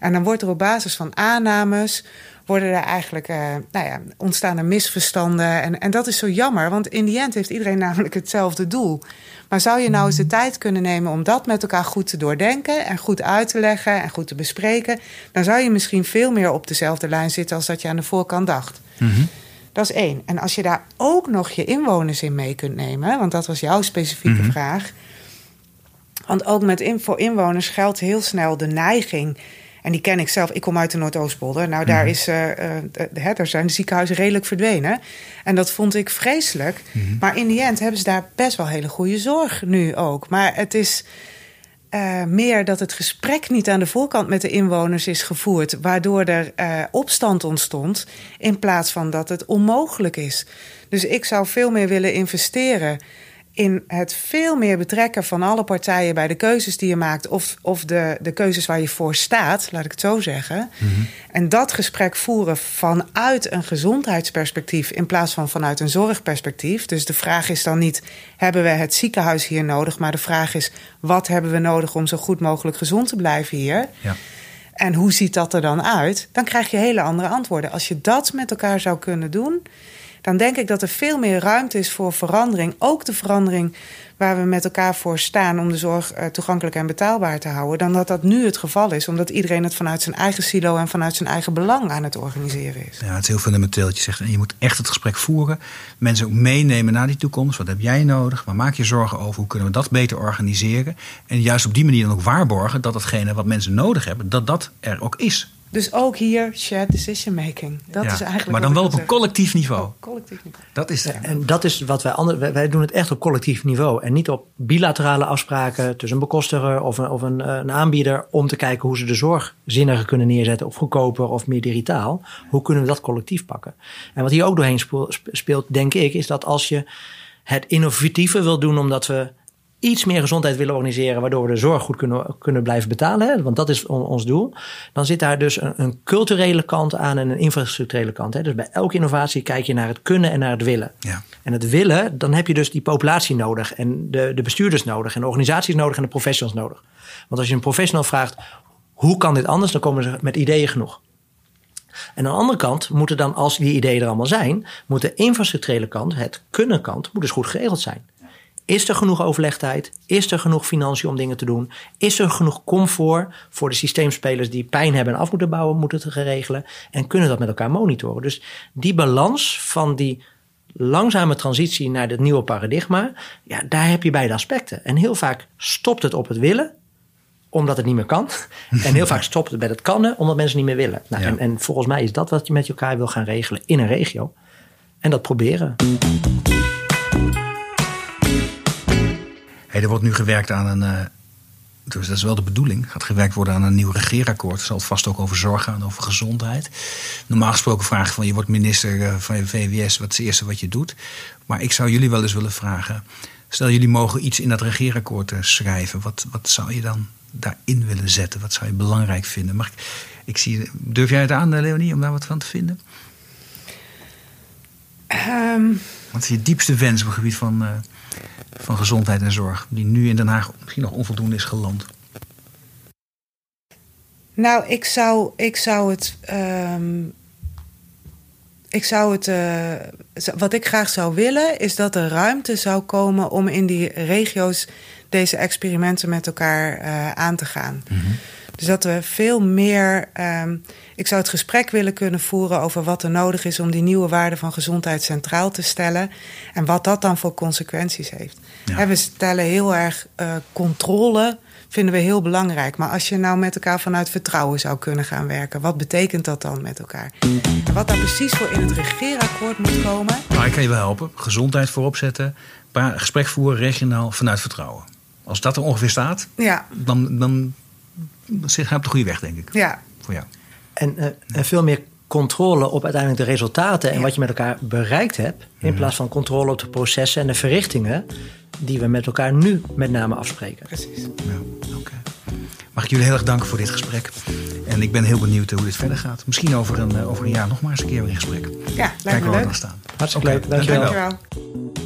En dan wordt er op basis van aannames. Worden er eigenlijk, eh, nou ja, ontstaan er misverstanden. En, en dat is zo jammer, want in die end heeft iedereen namelijk hetzelfde doel. Maar zou je nou eens de tijd kunnen nemen om dat met elkaar goed te doordenken en goed uit te leggen en goed te bespreken? Dan zou je misschien veel meer op dezelfde lijn zitten als dat je aan de voorkant dacht. Dat is één. En als je daar ook nog je inwoners in mee kunt nemen, want dat was jouw specifieke vraag. Want ook met in, voor inwoners geldt heel snel de neiging. En die ken ik zelf. Ik kom uit de Noordoostpolder. Nou, daar, is, eh, eh, de- hè, daar zijn de ziekenhuizen redelijk verdwenen. En dat vond ik vreselijk. Maar in die end hebben ze daar best wel hele goede zorg nu ook. Maar het is eh, meer dat het gesprek niet aan de voorkant met de inwoners is gevoerd. Waardoor er eh, opstand ontstond. In plaats van dat het onmogelijk is. Dus ik zou veel meer willen investeren in het veel meer betrekken van alle partijen bij de keuzes die je maakt. Of, of de, de keuzes waar je voor staat, laat ik het zo zeggen. En dat gesprek voeren vanuit een gezondheidsperspectief in plaats van vanuit een zorgperspectief. Dus de vraag is dan niet: hebben we het ziekenhuis hier nodig? Maar de vraag is: wat hebben we nodig om zo goed mogelijk gezond te blijven hier? Ja. En hoe ziet dat er dan uit? Dan krijg je hele andere antwoorden. Als je dat met elkaar zou kunnen doen, dan denk ik dat er veel meer ruimte is voor verandering. Ook de verandering waar we met elkaar voor staan om de zorg eh, toegankelijk en betaalbaar te houden, dan dat dat nu het geval is, omdat iedereen het vanuit zijn eigen silo en vanuit zijn eigen belang aan het organiseren is. Ja, het is heel fundamenteel dat je zegt. En je moet echt het gesprek voeren. Mensen ook meenemen naar die toekomst. Wat heb jij nodig? Waar maak je zorgen over? Hoe kunnen we dat beter organiseren? En juist op die manier dan ook waarborgen dat datgene wat mensen nodig hebben, dat dat er ook is. Dus ook hier shared decision making. Dat Ja, is eigenlijk. maar dan wel op een collectief niveau. Collectief niveau. Dat is het. En dat is wat wij anderen. Wij, wij doen het echt op collectief niveau. En niet op bilaterale afspraken tussen een bekostiger of een, of een, eh, een aanbieder. om te kijken hoe ze de zorg zinniger kunnen neerzetten. of goedkoper of meer digitaal. Hoe kunnen we dat collectief pakken? En wat hier ook doorheen speel- speelt, denk ik, is dat als je het innovatieve wil doen, omdat we iets meer gezondheid willen organiseren, waardoor we de zorg goed kunnen, kunnen blijven betalen, hè, want dat is on- ons doel, dan zit daar dus een, een culturele kant aan en een infrastructurele kant. Hè. Dus bij elke innovatie kijk je naar het kunnen en naar het willen. Ja. En het willen, dan heb je dus die populatie nodig en de, de bestuurders nodig en de organisaties nodig en de professionals nodig. Want als je een professional vraagt, hoe kan dit anders, dan komen ze met ideeën genoeg. En aan de andere kant moeten dan, als die ideeën er allemaal zijn, moet de infrastructurele kant, het kunnen kant, moet dus goed geregeld zijn. Is er genoeg overlegtijd? Is er genoeg financiën om dingen te doen? Is er genoeg comfort voor de systeemspelers die pijn hebben en af moeten bouwen, moeten te regelen? En kunnen dat met elkaar monitoren? Dus die balans van die langzame transitie naar dit nieuwe paradigma, ja, daar heb je beide aspecten. En heel vaak stopt het op het willen, omdat het niet meer kan. En heel vaak stopt het bij het kannen, omdat mensen niet meer willen. Nou, Ja. en, en volgens mij is dat wat je met elkaar wil gaan regelen in een regio. En dat proberen. Hey, er wordt nu gewerkt aan een. eh, dus dat is wel de bedoeling. Gaat gewerkt worden aan een nieuw regeerakkoord. Het zal vast ook over zorg gaan, over gezondheid. Normaal gesproken vragen van je wordt minister eh, van je VWS. Wat is het eerste wat je doet? Maar ik zou jullie wel eens willen vragen. Stel jullie mogen iets in dat regeerakkoord eh, schrijven. Wat, wat zou je dan daarin willen zetten? Wat zou je belangrijk vinden? Mag ik, ik zie, durf jij het aan, Leonie, om daar wat van te vinden? Ehm, Wat is je diepste wens op het gebied van, van gezondheid en zorg? Die nu in Den Haag misschien nog onvoldoende is geland. Nou, ik zou, ik zou het. ehm, ik zou het. eh, wat ik graag zou willen, is dat er ruimte zou komen om in die regio's deze experimenten met elkaar eh, aan te gaan. Dus dat we veel meer. ehm, ik zou het gesprek willen kunnen voeren over wat er nodig is om die nieuwe waarden van gezondheid centraal te stellen. En wat dat dan voor consequenties heeft. Ja. We stellen heel erg eh, controle. Vinden we heel belangrijk. Maar als je nou met elkaar vanuit vertrouwen zou kunnen gaan werken, wat betekent dat dan met elkaar? En wat daar precies voor in het regeerakkoord moet komen, Nou, ik kan je wel helpen. Gezondheid voorop zetten. Gesprek voeren regionaal vanuit vertrouwen. Als dat er ongeveer staat, ja, dan, dan zit hij op de goede weg, denk ik. ja, Voor jou. En, eh, en veel meer controle op uiteindelijk de resultaten en Ja. wat je met elkaar bereikt hebt. In plaats van controle op de processen en de verrichtingen die we met elkaar nu met name afspreken. Precies. Ja, oké. Mag ik jullie heel erg danken voor dit gesprek. En ik ben heel benieuwd hoe dit verder gaat. Misschien over een, eh, over een jaar nog maar eens een keer weer in gesprek. Ja, lijkt Kijken me waar we leuk. dan staan. Hartstikke Oké, leuk, dankjewel. Dankjewel.